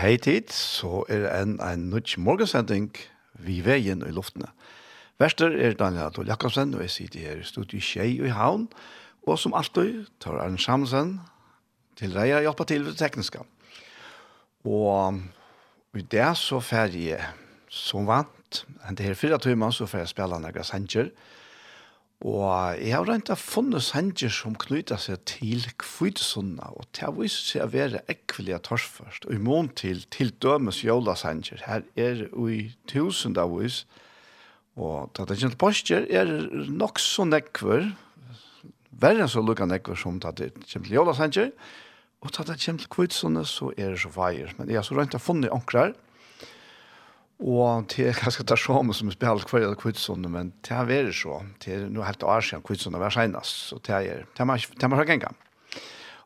hei tid, så er det en, en nødt morgensending vi veien i luftene. Verster er Daniel Adol Jakobsen, og jeg sitter her i studiet Kjei i Havn, og som alltid tar Arne Samsen til reier hjelper til ved det tekniske. Og i det så fer jeg som vant, enn det her fyra timer, så fer jeg spille noen sanger, og Og jeg har rent funnet sanger som knyter seg til kvidesunna, og det har vist seg å være ekvelig av torsførst. Og i mån til, til dømes jolasanger, her er i tusen av vis, og det er kjent postjer er nok så nekver, verre enn så lukka nekver som det er kjent til jolasanger, og det er kjent til kvidesunna, så er det så veier. Men jeg har så rent funnet ankrar, og Og er ganske det samme som spiller hver av kvitsene, men det er være så, Det er noe helt år siden kvitsene var senest, så det er, det man, til man har gengang.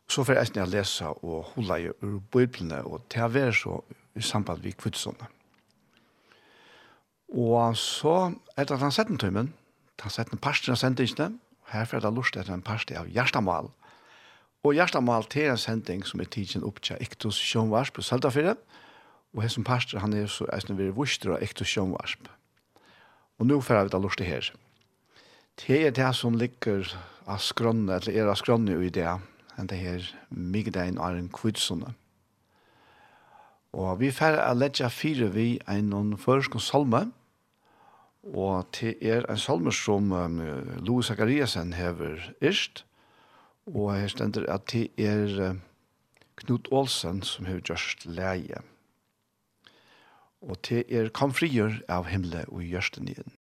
Så får jeg etter lese og holde i ur biblene, og det er være så i samband med kvitsene. Og så er det den setten tøymen, den setten parsten av sendingene, og herfor er det lurt etter en parste av Gjerstamal. Og Gjerstamal til en sending som er tidsen opp til Iktus Sjønvars på Søltafyrre, og Og som pastor, han er så eisne vi vursdra ektu sjønvarsp. Og nå får vi da lort det her. Det er det som ligger av skrønne, eller er av skrønne i det, enn det her migdein er en kvidsone. Og vi får a ledja fire vi en noen førskon salme, og det er en salme som um, Louis Zachariasen hever erst, og her stender at det er uh, Knut Olsen som hever gjørst leie og til er kom frigjør av himmelen og gjørsten igjen.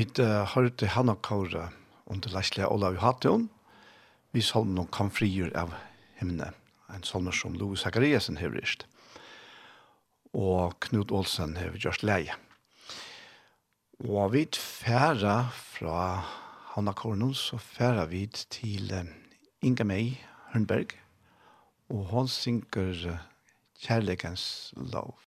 Vi hørte Hanna Kåre under Leslie Olav Hattion. Vi salmer noen kan frigjør av himne. En salmer som Louis Zachariasen har rist. Og Knut Olsen har gjort leie. Og vi færa fra Hanna Kåre så færa vi til Inga May Hørnberg. Og hun synker Kjærleikens lov.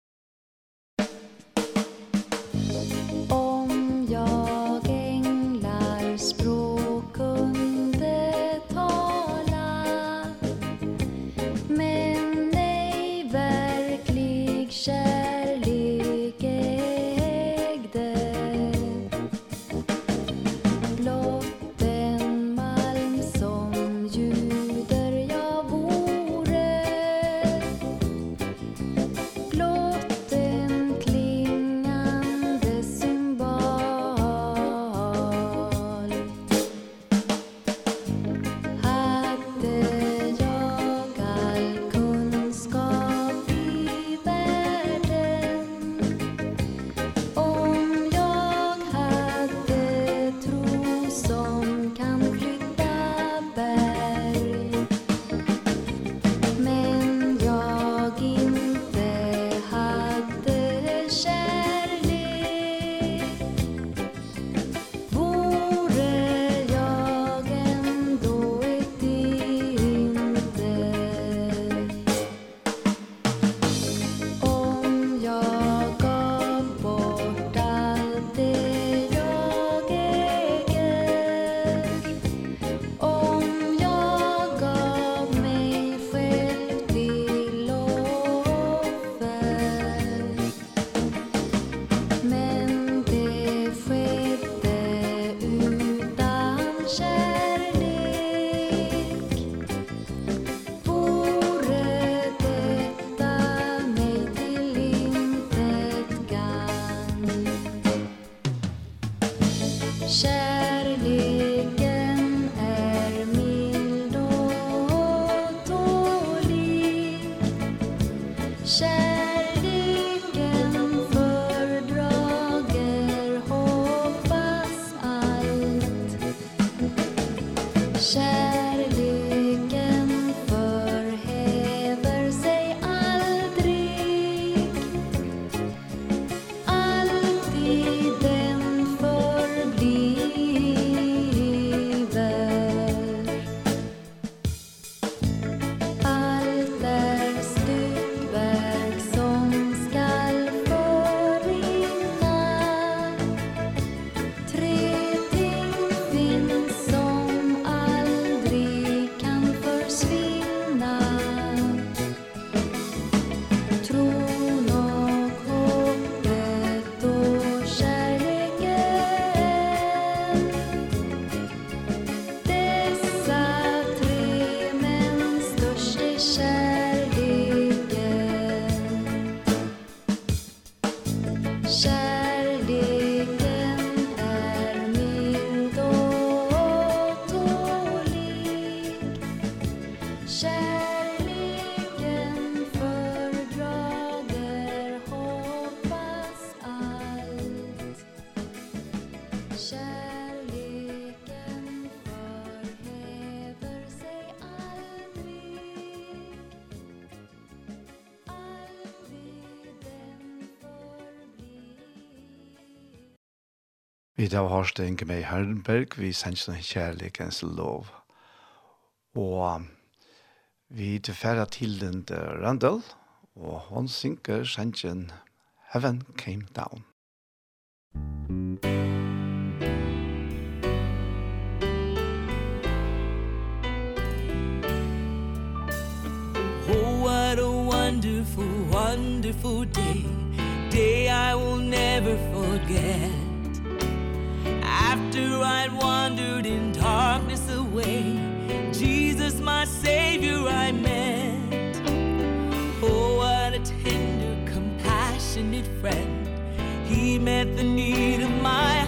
Vi tar hørst det ikke med i Herrenberg, vi sender sånn kjærlighetens lov. Og vi tilfærer til den til Randall, og hun synker sangen Heaven Came Down. Oh, what a wonderful, wonderful day Day I will never forget After I'd wandered in darkness away. Jesus my Savior I met. Oh what a tender compassionate friend. He met the need of my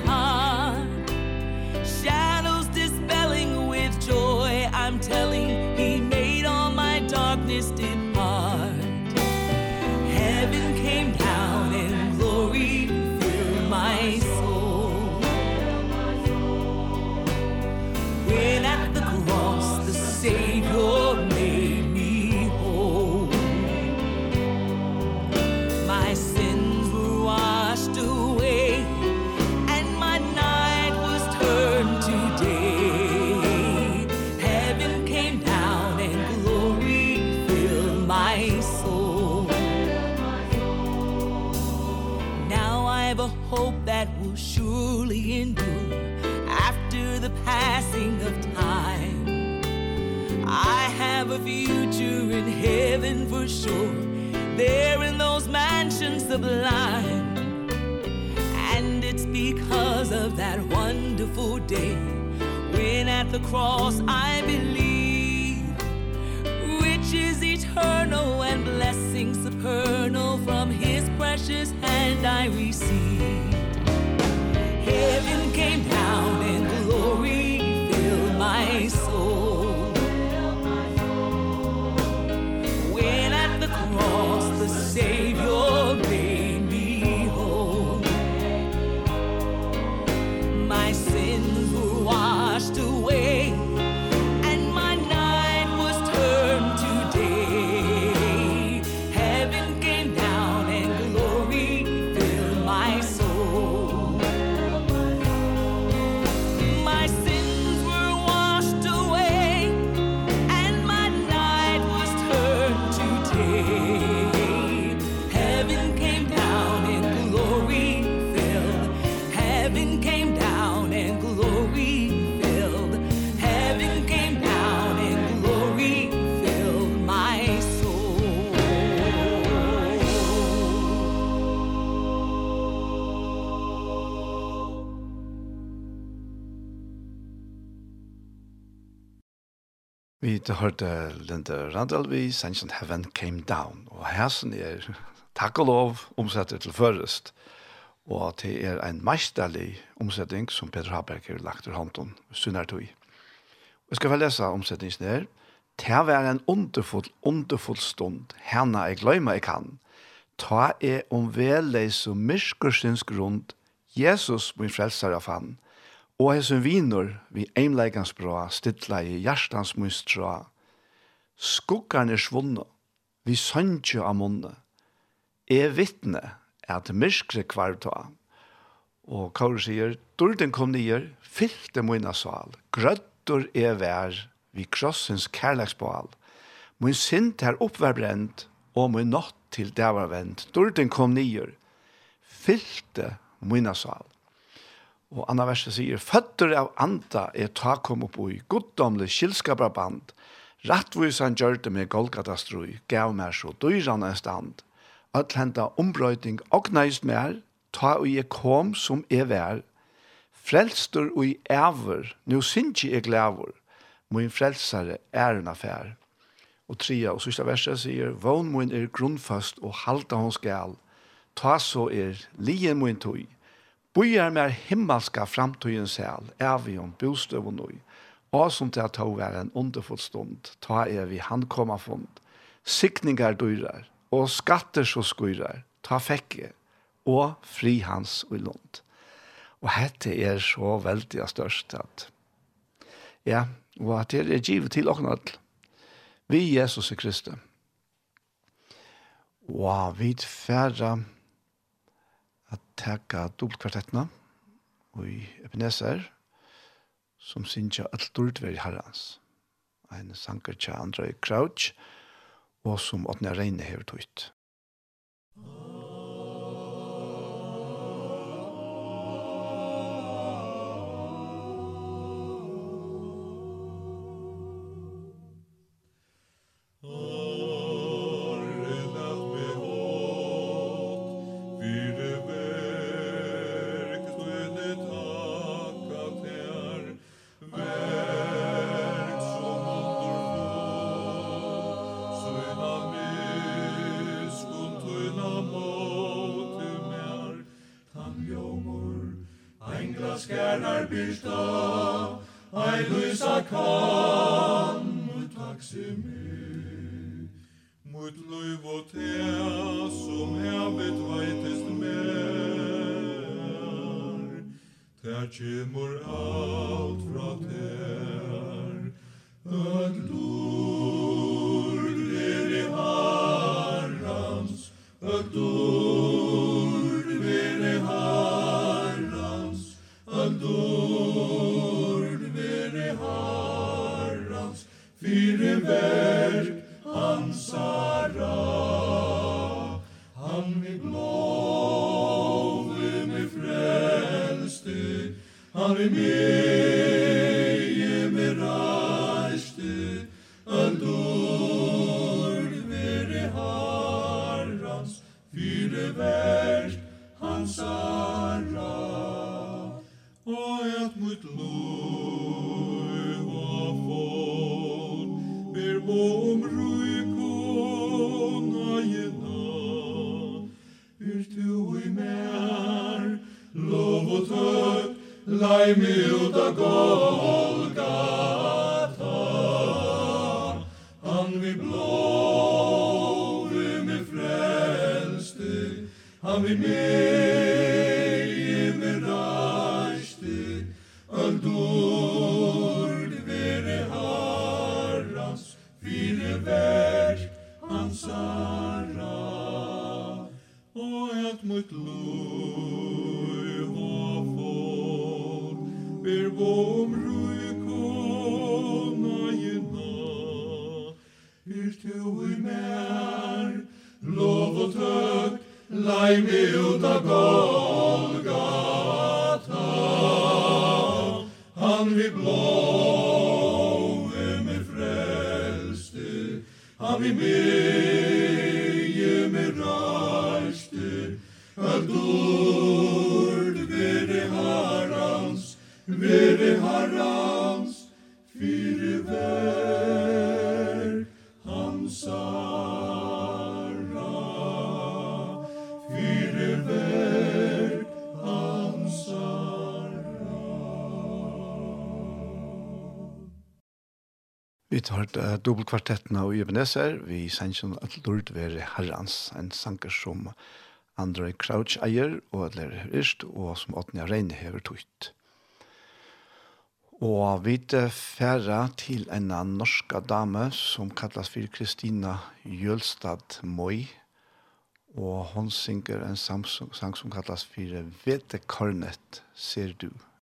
a future in heaven for sure. There in those mansions sublime And it's because of that wonderful day When at the cross I believe Riches eternal and blessings supernal From his precious hand I received Heaven came down in glory det hørte Linda Randall vi, Sanction Heaven Came Down. Og hæsen er takk og lov omsetter til først. Og det er en meisterlig omsetning som Peter Haberg har lagt til hånden, sunnet Og Jeg skal vel lese omsetningen her. Det var en underfull, underfull stund, henne jeg glemmer jeg kan. Ta er om vele og myrskursens grund, Jesus min frelser av han, Og hesen viner vi eimleikans bra, stilla i hjertans mystra, skuggan er svunne, vi søntje av munne, er vittne at myrskre kvarta. Og Kaur sier, Durden kom nyer, fyllte munna sal, grøttur er vær, vi krossens kærleksbal, mun sint her oppverbrent, og mun natt til dævarvent, Durden kom nyer, fyllte munna sal. Og Anna verset sier, Føtter av anda er takom opp i goddomlig kylskapra band. Rattvisan gjør det med Golgatastrui, gav mer så dyran en stand. Öll ombrøyting og næst mer, ta og jeg kom som jeg vær. Frelstur og i æver, nu sinji jeg glæver. Min frelsare er en affær. Og tria og sista verset sier, Vån min er grunnfast og halta hon skal. Ta så er lien min tog. Bojar mer himmelska framtiden sel, er vi om bostøv og nøy. Og som det ta ha en underfull stund, ta er vi handkomma fond. Sikningar dyrar, og skatter så skurar, ta og och frihans og lund. Og hette er så väldigt størst at, ja, og at det er givet til åkne alle. Vi Jesus i Kristus. Og vi færre teka dobbeltkvartettene i Ebenezer, som synsja alt dårlig veri herrens. En sanger til Andrei i Crouch, og som åtne regne hever tøyt. Christa, ai luisa kan, mut taksi mi. Mut lui vot ea, som ea vet mer, ter kemur alt fra ter, öll du. dubbelkvartettene og Ibenezer, vi sender at Lord være herrens, en sanger som Andrei Crouch eier, og at lærer herrist, og som Åtnia Reine hever tøyt. Og vi færa til en norska dame som kallas for Kristina Jølstad Moi, og hon synger en sang som kallas for Vete Kornet, ser du. Vete Kornet, ser du.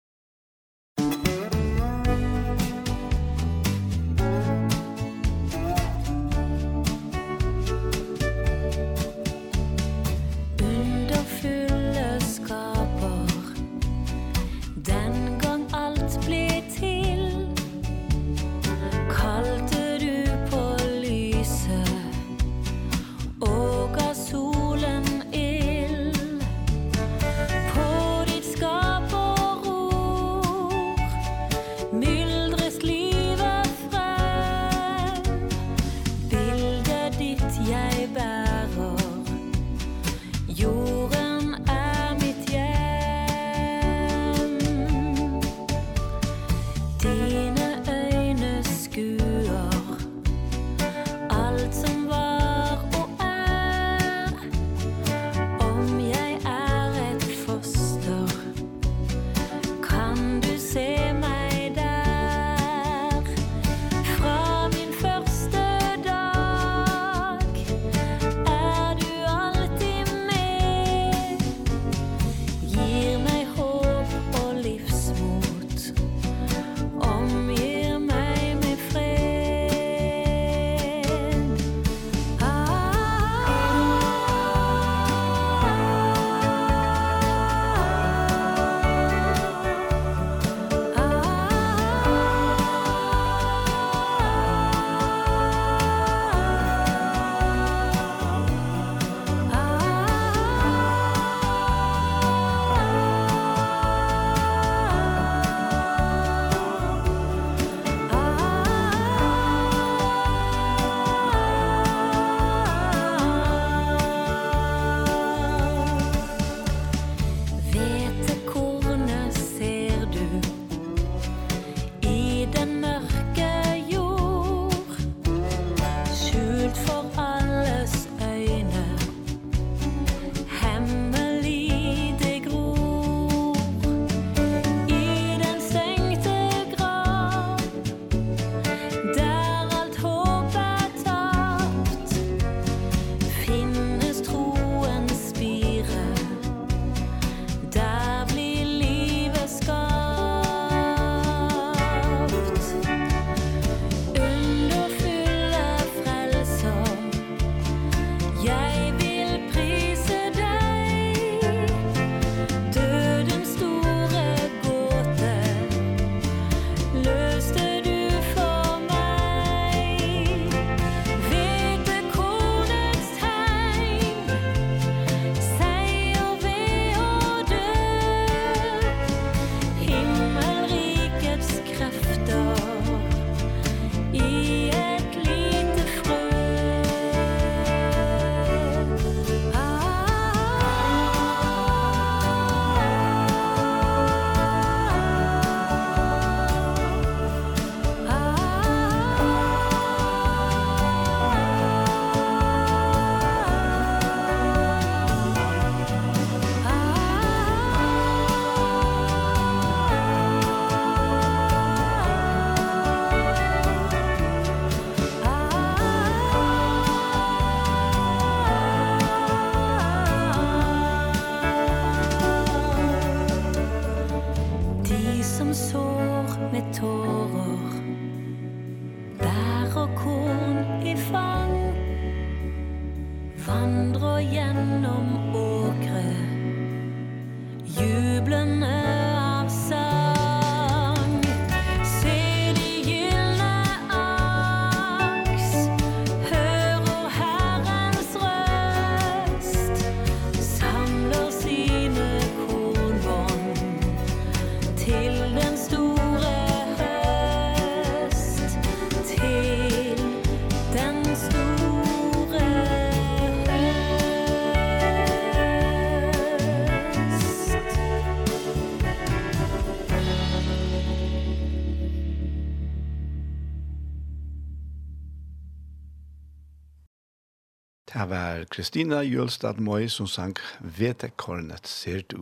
Kristina Jølstad Møy som sang Vete kornet ser du.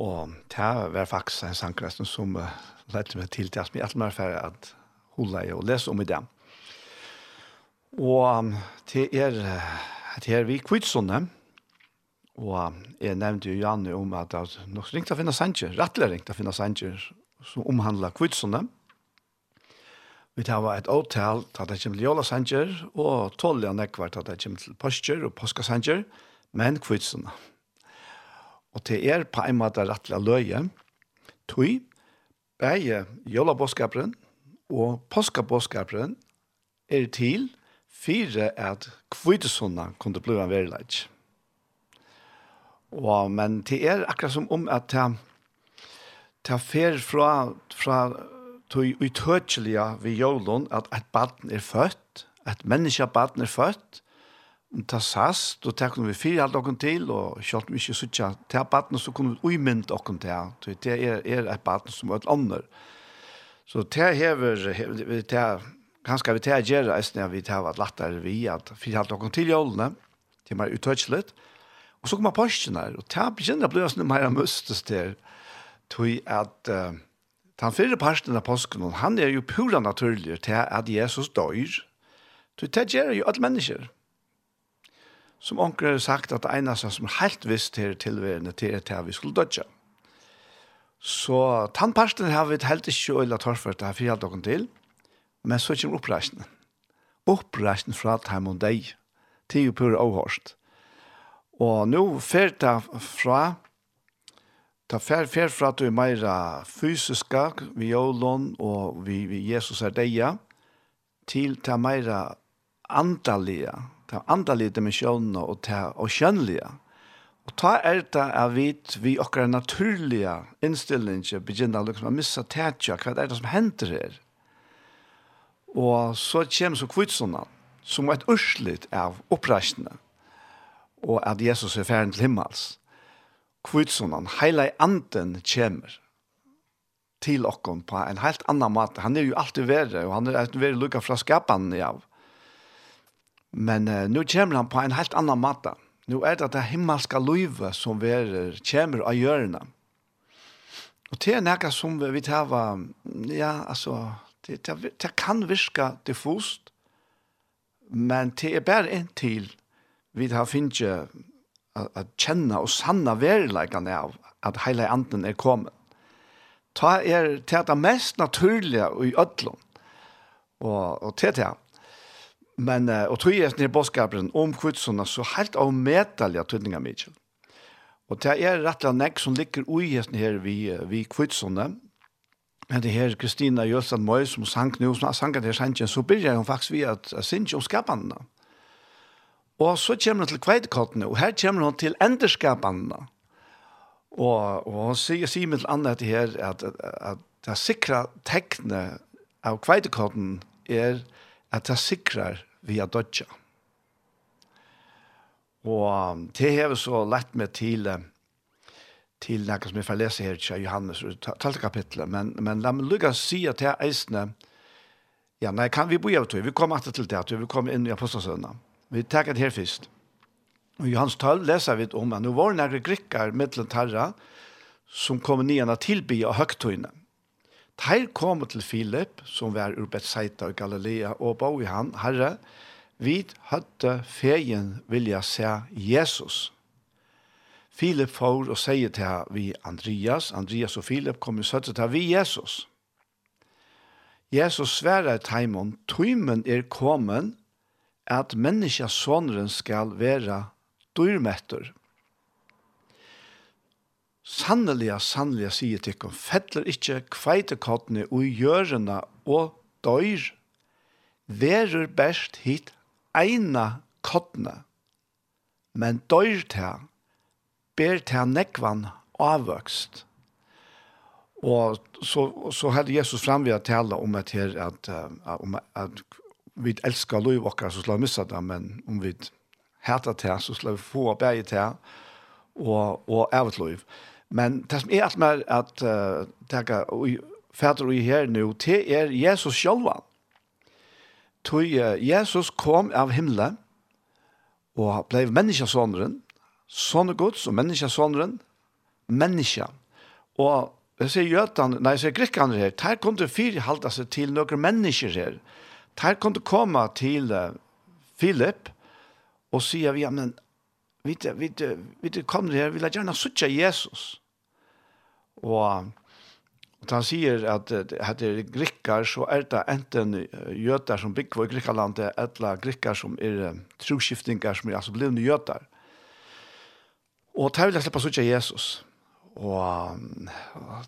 Og det var faktisk en sangresten som uh, lette meg til til at vi alltid mer ferdig at holde og lese om i dem. Og det er, til er vi kvitsene, og jeg nevnte jo Janne om at det er nok ringt å finne sanger, rettelig ringt å finne sanger som omhandler kvitsene, Vi tar var et åttal til at det kommer til Jólasanger, og tolja nekvar til at det kommer til Pøstjer og Påskasanger, men kvitsene. Og til er på en måte rettelig løye, tog, begge Jólabåskaperen og Påskabåskaperen er til fire at kvitsene kunne bli en verilegg. Og, men til er akkurat som om at det fer fra, fra tog utøtselige ved jorden at et barn er født, et menneske baden er født, ta sast, og ta kunne vi fire alt okken til, og kjølt vi ikke sutja til barn, så kunne vi uimynd okken til, så det er, er et barn som er et ånder. Så det hever, hever det er, kanskje vi til å gjøre, når vi til å være lettere vi, at fire alt okken til jordene, til mer utøtselig, og så kommer postene, her, og det begynner å bli sånn mer mystisk der, tog at, uh, Den fyrre parten av påsken, han er jo pura naturlig til at Jesus dør. Så det gjør jo alle mennesker. Som onker har sagt at det eneste som er helt visst til tilværende til er til vi skulle dødja. Så den parten har vi helt ikke øyla torført, det her vi dagen til. Men så kommer oppreisningen. Oppreisningen fra dem og deg. Det er jo pura avhørst. Og nå fer det fra Ta fer fer fra at du er meira fysiska vi jolon og vi, vi Jesus er deia til ta meira andalia, ta andalia dimensjonen og ta og kjønnlia. Og ta er det at vi, vi okkar naturlige innstillinger begynner liksom å missa tætja, hva er det som hender her? Og så kommer så kvitsona som er et urslit av oppreisende, og at Jesus er ferdig til himmels kvitsunan, heilai anden kjemur til okkon på en helt annan måte. Han er jo alltid verre, og han er alltid verre lukka fra skapan av. Men uh, nu kommer han på en helt annan måte. Nu er det det himmelska luive som verre kommer av hjørna. Og det er nekka som vi tar, ja, altså, det, det, det kan virka diffust, men det er bare en til vi har finnet at kjenne og sanna verilegene av at hele anden er kommet. Ta er til det mest naturlige i ødlom. Og, og til det. Men, og tog jeg nere bådskaperen om kvitsene så helt avmedelige tydninger mye. Og det er rett og slett som ligger ui hesten her vi, vi kvitsene. Men det her Kristina Jølstad Møy som sang nå, som har sanget her sangen, så begynner hun faktisk vi at, at synge om skapene. Mm Og så kommer han til kveitekottene, og her kommer han til enderskapene. Og, og han sier, sier med annet her at, at, at det sikre tekne av kveitekotten er at det sikrer via dødja. Og det har så lett meg til til noe som jeg får lese her til Johannes, 12. kapitlet, men, men la meg lukke si at det er eisende, ja, nei, kan vi bo av det, vi kommer alltid til det, vi kommer inn i apostelsønene. Vi tackar det her først. Och i hans tal leser vi om att nu var några grikkar mellan tarra som kom nena till tilby av høgtøyene. Teir kom til Filip, som var ur Bethsaida i Galilea, og bo i han, Herre, vi hadde feien vilja se Jesus. Filip får og sier til her vi Andreas, Andreas og Filip kom i søtte til vi Jesus. Jesus sverre til teimen, tøymen er kommet, at menneskja sonren skal være dyrmetter. Sanneliga, sanneliga, sier tikkum, fettler ikkje kveitekottene ui gjørena og døyr, verur best hit eina kottene, men døyr ta, ber ta nekvan avvøkst. Og så, så hadde Jesus framvida tala om at her, at, at, at vi elskar lov okkar, så slår vi missa det, men om vi hætar til, så slår vi få bæg til, og, og ævet lov Men det som er alt mer at uh, tenka, fædre vi her nu, det er Jesus sjølva. Tøy, uh, Jesus kom av himla og blei menneskesånderen, sånne gods og menneskesånderen, menneske. Og jeg sier jøtan, nei, jeg sier grikkene her, der kom det fire halda seg til noen mennesker her. Der kan du komme til uh, Philip og si at vi, ja, men, vi, vi, vi, vi kommer her, vi vil gjerne suttje Jesus. Og og han sier at at det er grikkar, så er det enten jøtar som bygger i grikkalandet, eller grikkar som er troskiftingar, som er altså blivende jøtar. Og der vil jeg slippe suttje Jesus. Og, og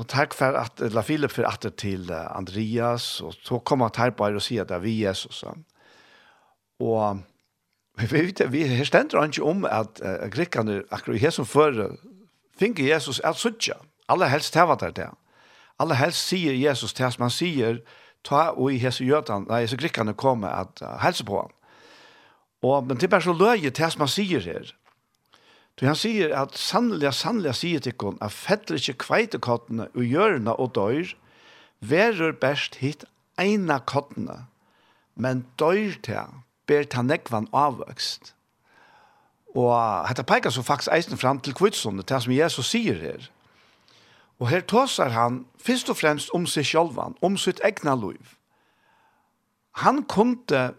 Og takk for at La Philip för til till Andreas og så kommer att här bara at säga där vi Jesus. så Og vi vet vi stender han ikke om at uh, grekarna akkurat her som för finner Jesus er suttje. Alle helst hever var det där. Helst sier Jesus til som man sier, ta og i hese jötan nei, så grekarna kommer at uh, helse på han. Og, men det er bare så løye til som man sier her. Så han sier at sannelig, sannelig sier til henne at fettler ikke kveitekottene og hjørne og døyr, verer best hit ena kottene, men døyr til ber ta nekvann avvøkst. Og dette peker så faktisk eisen fram til kvitsundet, det som Jesus sier her. Og her tåsar han først og fremst om seg sjølvan, om sitt egna liv. Han kunde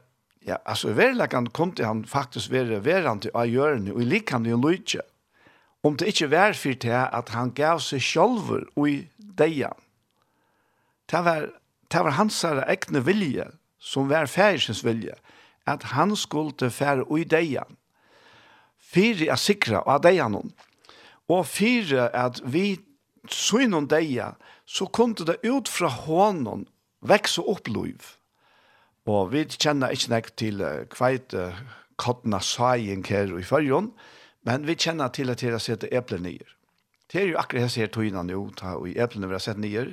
Ja, altså i verleggen kom til han faktisk være verant av hjørne, og i likan i en lydje. Om det ikke var for til at han gav seg sjølver og i deia. Det var, det var hans egne vilje, som var færsens vilje, at han skulle fære og i deia. Fyre er sikra av deia noen. Og fyre at vi synne deia, så kunne det ut fra hånden vekse opp liv. Og vi kjenner ikke nek til kveit uh, kottene saien her i førjon, men vi kjenner til at det er sett eplen nyer. Det er jo akkurat jeg ser togene nå, ta, og i eplene vi har sett nye.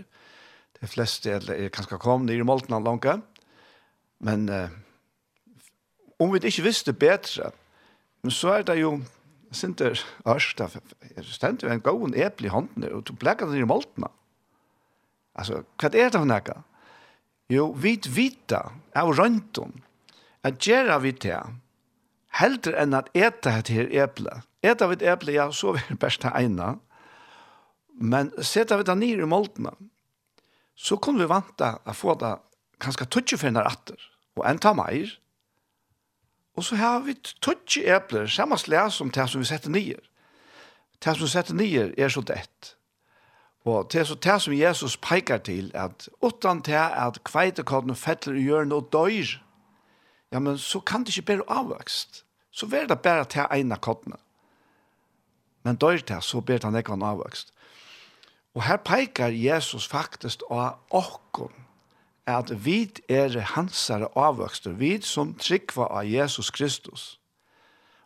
De fleste er, er kanskje kom nye i måltene langt, men uh, om vi ikke visste bedre, men så er det jo Sinter Ørsta, er stendt jo en god eple i hånden, og du blekker den i måltene. Altså, hva er det for ekka? Ja. Jo, vi vita av røntgen at gjerra vi det heldur enn at eta et her eple. Eta vi et eple, ja, så er det beste ene. Men seta vi det nir i moltene, så kunne vi vanta å få det kanskje tøtje for atter, og enn ta meir. Og så har vi tøtje epler, samme slag som det som vi setter nir. Det som vi setter nir er så dett. Og det er så det som Jesus peikar til, at utan det at kveitekodden fettler i hjørnet og døyr, ja, men så kan det ikke bare avvokst. Så vil det bare til ene koddene. Men døyr det, så ber det ikke han avvokst. Og her peikar Jesus faktisk av åkken, at vi er hansare avvokster, vi som tryggva av Jesus Kristus.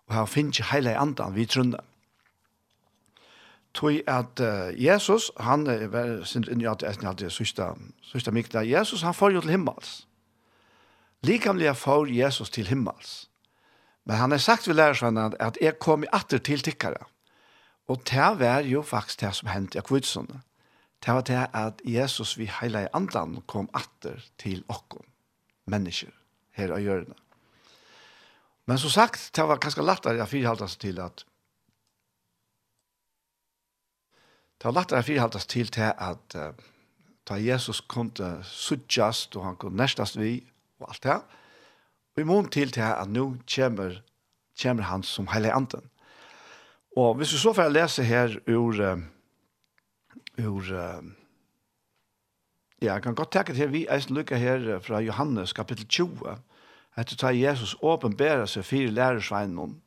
Og her finner ikke hele andan vi trunner tog at uh, Jesus, han er sin inn i at etter er det sørste, sørste mykta, Jesus han får jo til himmels. Likamlig får Jesus til himmels. Men han har sagt vi lærer sånn at jeg kom i atter til tikkere. Og det var jo faktisk det som hendte i Akvidsene. Det var det at Jesus vi hele i andan kom atter til okkom, mennesker, her og gjørende. Men som sagt, det var ganske lettere jeg fyrhalte seg til at Det var lagt av firhaltas til til at uh, ta Jesus kunne suttjast og han kunne nestast vi og alt det. Vi mån til til at nå kommer, kommer han som hele anden. Og hvis vi så får lese her ur, uh, ur uh, ja, jeg kan godt takke til vi eisen lykke her fra Johannes kapittel 20, etter ta Jesus åpenbæra seg fire lærersveinen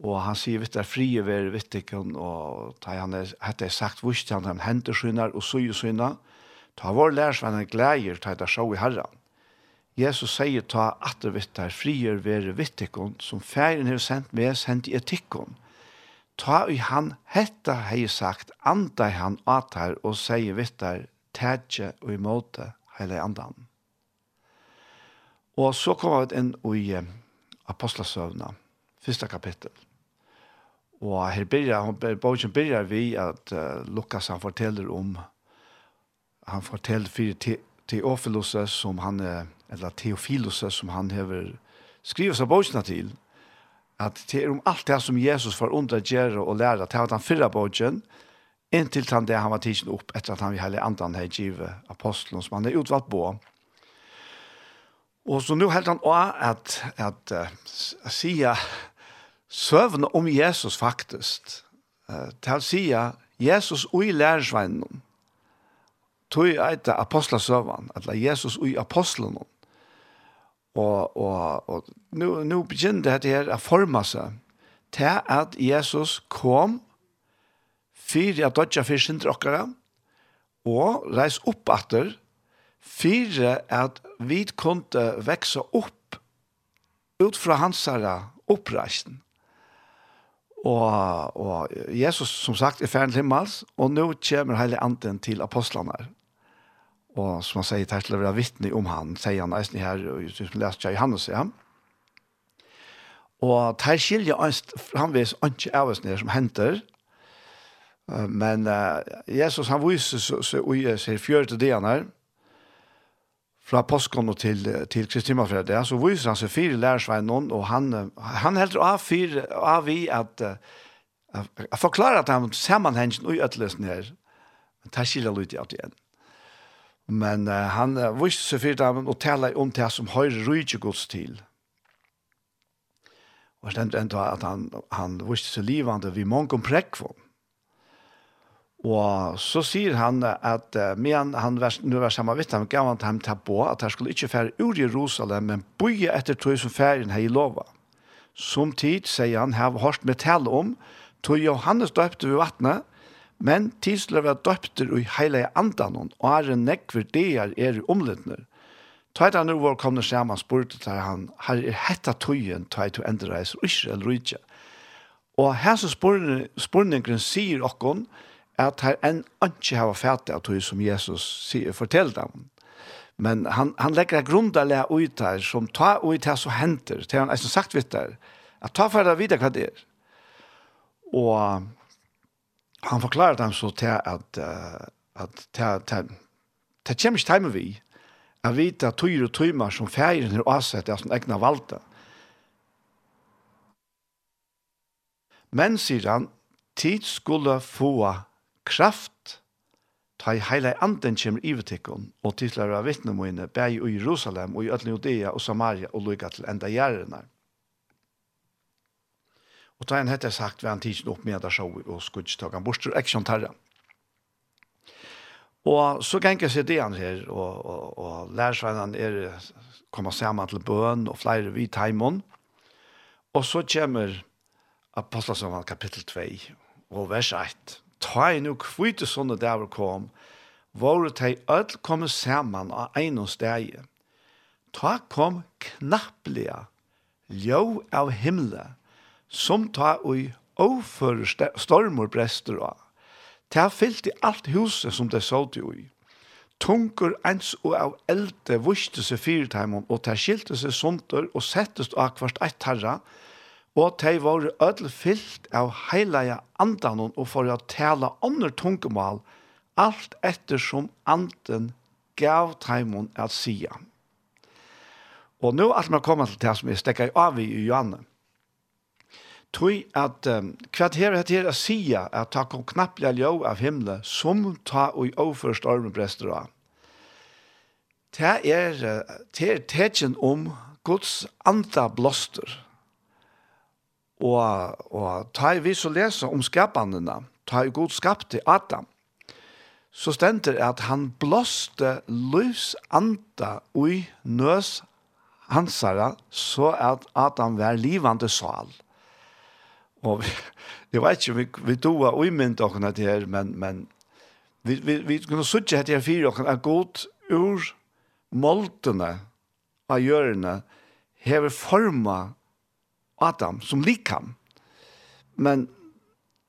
Og han sier, vitt er frie ved vittikken, og da han er, hette er sagt, vust han han henter synar og søye synar, ta vår lærsvann han glæger, ta etter sjå i herran. Jesus sier, ta atter vitt er frie ved vittikken, som færen har sendt med, sendt i etikken. Ta i han, hette hei sagt, anda han at her, og sier vitt er, tætje og imot heile andan. Og så kommer vi inn i apostlesøvnene, första kapitel. Och här börjar hon boken börjar vi att uh, Lukas han forteller om han forteller för te, Theophilus som han eller Theophilus som han har skrivet seg boken till att det er om allt det som Jesus var under göra och lära till att han förra boken inntil han det han var tidsen upp efter att han vid hela andan här givet apostelen som han er utvalt på. Och så nu helt han att att, at, att, att søvn om Jesus faktisk, til å si Jesus ui lærersveinen, tog eita apostlasøvann, eller Jesus ui apostlen, og, og, og nå, nå begynner dette her å forme seg til at Jesus kom fyrir at dodja fyrir sin okkara, og reis opp atter fyrir at vi kunne veksa opp ut fra hans herre oppreisen. Og, og Jesus, som sagt, er ferdig himmels, og nå kommer hele anden til apostlene. Og som han sier, til å være vittne om han, sier han eisen her, og som leser i Johannes, ja. Og her skiljer han framvis, ikke av oss nere som henter, men uh, Jesus han viser seg i fjør til det han er, fra påskon til, til Kristimafred, ja, så viser han seg fire lærersveien noen, og han, han helder av fire, av vi at, uh, forklarer at han sammenhengen og utløsene her, men det skiller litt i alt igjen. Men uh, han uh, viser seg fire damen og taler om det som høyre rydde gods til. Og det stendt enda at han, han viser seg livende vi mange prekvån. Og så sier han at uh, men han var, nu var samme vitt, han gav han til ham til på at han skulle ikke fære ur Jerusalem, men bygge etter tog som færen i lova. Som tid, sier han, har hørt med tale om, tog Johannes døpte ved vattnet, men tidsløy var døpte i hele andan, og er en nekver det er omlidner. Tøyt han nu var kommet sammen, spurte til han, her er hetta tøyen, tøyt du endre reis, eller ikke. Og her så spurningen sier okkon, spurning, at her enn ikke har fætt av tog som Jesus sier, forteller dem. Men han, han legger grunderlig ut her, som tar ut her som henter, til han er som sagt vidt der, at ta for deg videre hva det er. Og han forklarer dem så til at, at til, til, til kommer ikke time vi, at vite at tøyre og tøymer som feiren er avsett er som egna valgte. Men, sier han, tid skulle få kraft, ta i heile anden kjemur ivetikken, og titlar av vittnemoine, bæg i Jerusalem, og i Øtlen Judea, og Samaria, og lukka til enda gjerrene. Og ta en hette sagt, ved han tidsen opp med der sjå, og skudstakan bostur, eksjon tarra. Og så ganger seg det han her, og, og, og lærersvennen er koma saman til bøn, og flere vid taimon. Og så kommer Apostelsonen kapittel 2, og vers 1 ta i nu kvite sånne der kom, våre de ødel komme sammen av en og steg. Ta kom knapplige, ljå av himmelen, som ta i overføre stormer brester av. Ta fyllt i alt huset som det så til i. Tunker ens og av elde vuste seg fyrteimen, og ta skilte seg sunter og settes av hvert eit herre, og og de var ødel fyllt av heilige andan og for å tale andre tungemål, alt etter som anden gav teimen at sia. Og nå er man kommet til det som jeg stekker av i Johanne. Tøy at um, hva her er til å sia at ta kom knapplega ljå av himmelen som ta og i overførst ormenbrester av. Det er, det er tegjen om Guds anda blåster Og, og ta i vi så lese om skapandene, ta i god skapte Adam, så stender at han blåste løs anda ui nøs hansara, så at Adam var livande sal. Og vi, jeg vet ikke, vi, vi doa ui mynd okkurna til her, men, men vi, vi, vi kunne suttje hette her fire okkurna, er god ur moltene av hjørne hever forma Adam som likam. Men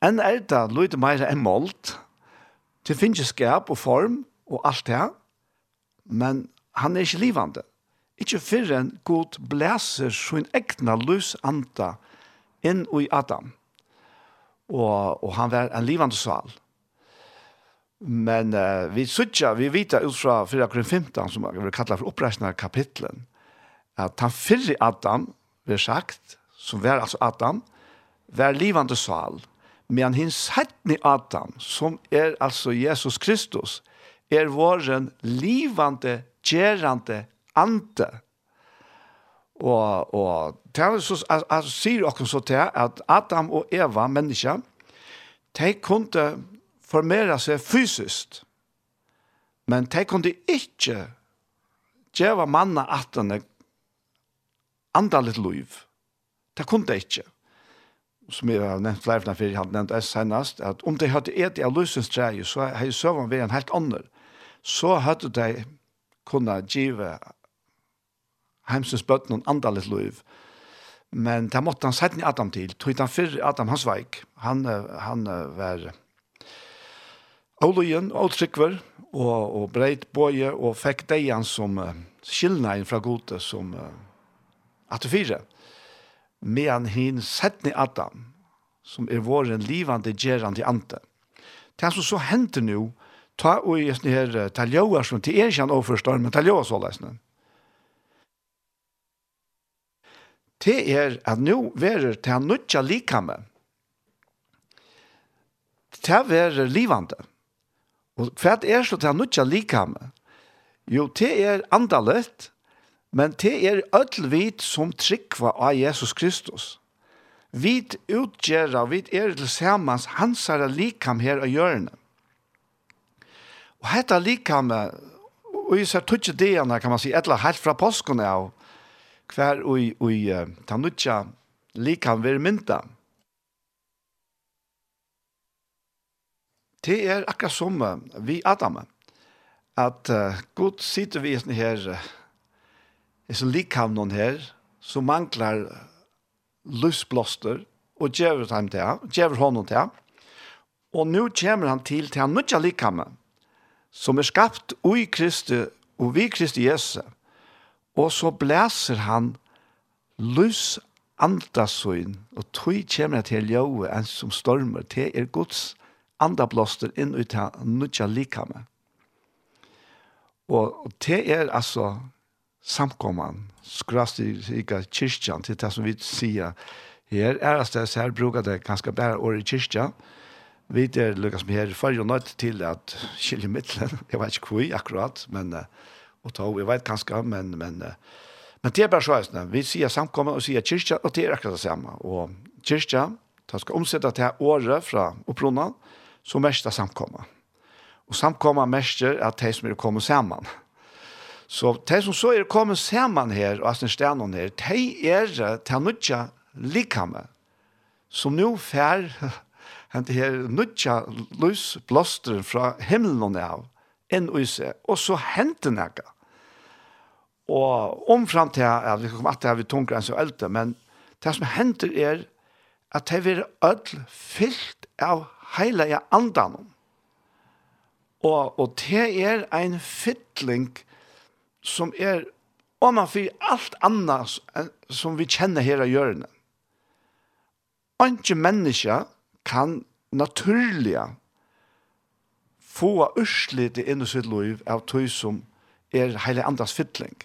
enn er det løyde meira enn målt, til finnes skap og form og alt det, men han er ikke livande. Ikke før en god blæser sin egna løs anda inn i Adam. Og, og han var en livande sval. Men uh, vi sutja, vi vita ut fra 4. Korin 15, som vi kallar for oppreisna kapitlen, at han fyrre Adam, vi har sagt, som var altså Adam, var livande sal, men hins hettni Adam, som er altså Jesus Kristus, er våren livande, gerande ante. Og, og det så, altså, sier dere så til at Adam og Eva, menneska, de kunne formere seg fysiskt, men de kunne ikke gjøre manna atene andalit liv. Det kunne det ikke. Som jeg har nevnt flere fra før, jeg hadde nevnt det senest, at om de hadde et av løsens treje, så hadde søvn vært en helt annen. Så hadde de kunnet give heimsens bøtten og andalet liv. Men det måtte han sette Adam til, tog han før Adam hans veik. Han, han var Olojen, Oltrykver, og, og breit bøye, og fikk deg som uh, skillnaden fra gode som uh, at fire medan hin settni Adam, som er våren livande gerande ante. Det som så henter nu, ta og i sånne her taljoer som til erkjenn og overforstår, men taljoer så løsne. Det er at nu verer til han nødja likame. Det verer livande. Og hva er så til han nødja likame? Jo, det er andalett, Men det er öll vit som tryggva av Jesus Kristus. Vit utgjerra, vit er til samans hansara likam her av hjørne. Og hetta likam, og i ser tutsi deana, kan man si, etla helt fra påsken av, hver ui, ui, tanutja likam vir mynda. Det er akkurat som vi Adam, at uh, Gud sitter vi her, uh, er så noen her, så manglar lysblåster, og djever ham til, djever honom til. Og nu kommer han til til han nødja likamme, som er skapt ui Kristi, og vi Kristi Jesu. Og så blæser han lys andasøyn, og tog kommer til ljøve en som stormer, til er Guds andablåster inn ut av nødja likhavnen. Og det er altså samkomman, skrast i ikke kyrkjan, til det som vi sier her, er at det her bruker det ganske bare året i kyrkja. vi er lukket som her, for jo nødt til at skilje midtelen, jeg vet ikke hvor akkurat, men, og to, jeg vet ganske, men, men, men det er bare så, vi sier samkomman og sier kyrkja, og det er akkurat det samme, og kyrkja, det skal omsette til året fra opprunnan, så mest samkomma. Og samkomma mest er at de som er kommet sammen, Så de som så er kommet sammen her, og Asten Stenon her, de er til nødja likame, som nå fær hent her nødja lys blåster fra himmelen av, enn øyse, og så hente nægge. Og omfram til, ja, vi kommer alltid her ved tunggrens og eldre, men det som henter er at det vil ødel fyllt av heilige andan. Og, og det er en fytling som er om man får allt annat som vi känner her i hjørnet. Ikke människa kan naturlig få urslit inn i sitt liv av tog som er heile andras fytling.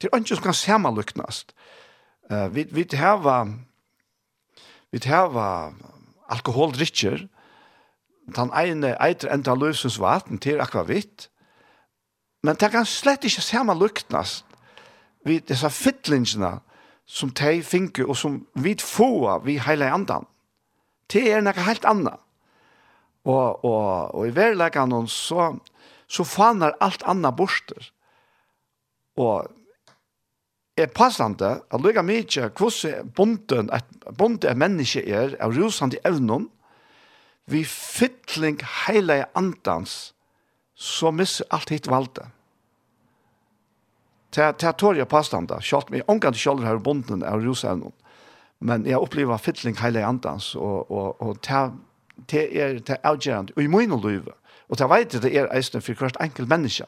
Det er ikke som kan samanluknast. Uh, vi, vi heva vi heva alkoholdrikker den ene eiter enda løsens vaten til akvavitt Men det kan slett ikke samme luktnas vid disse fyttlingene som de finker og som vi får vi hele andan. Det er noe helt annet. Og, og, og i verleggene så, så faner alt annet borster. Og er passande at lukka mykje hvordan bonden, et bonde er menneske er av rusande evnen vi fytling hele andans så misser alt hitt valde. Det er tår jeg påstanda, kjalt meg, omgang til kjallur her bonden av Rosevnen, men jeg opplever fytling heile andans, og, og, og det til er til avgjerand, og i min liv, og det vet jeg det er eisne for hvert enkelt menneske,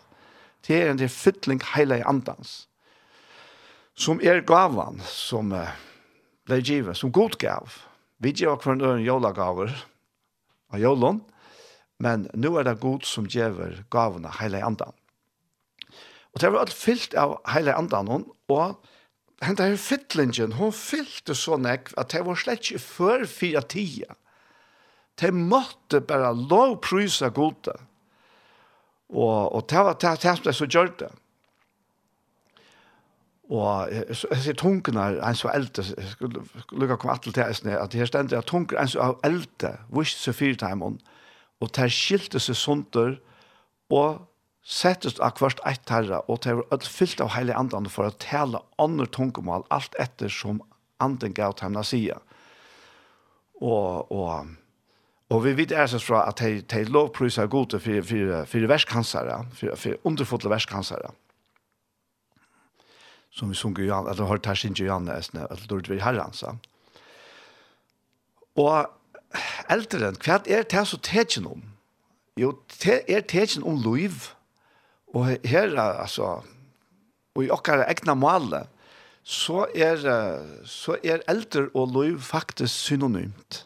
det er en til fytling heile andans, som er gavan, som uh, ble givet, som god gav, vi gjør hver en jólagaver, av jólund, men nu er det god som gjever gavene heile andan. Og det var alt fyllt av heile andan og henne her fyllingen, hun fyllte så nek at det var slett ikke før fire tida. Det måtte bare lov prysa gode. Og, og det var det, det som så gjør det. Og jeg ser tungen er en så eldre, jeg skulle lukke komme til det, at her stender at tungen er en så eldre, vist så fyrteimen, og og ter skilte seg sunter, og settes av hvert eitt herre, og ter var alt fyllt av heilig andan for å tale andre tungemål, alt etter som anden gav til henne sida. Og, og, og vi vet er seg fra at de, de lovpryser gode for, for, for verskansere, for, for underfotle verskansere. Som vi sunger Johan, eller har tærsint Johan, eller dårlig vi herransa. Og eldre enn, hva er det som tegjen om? Jo, det er tegjen om liv, og her, altså, og i okkar egna male, så er, så er eldre og liv faktisk synonymt.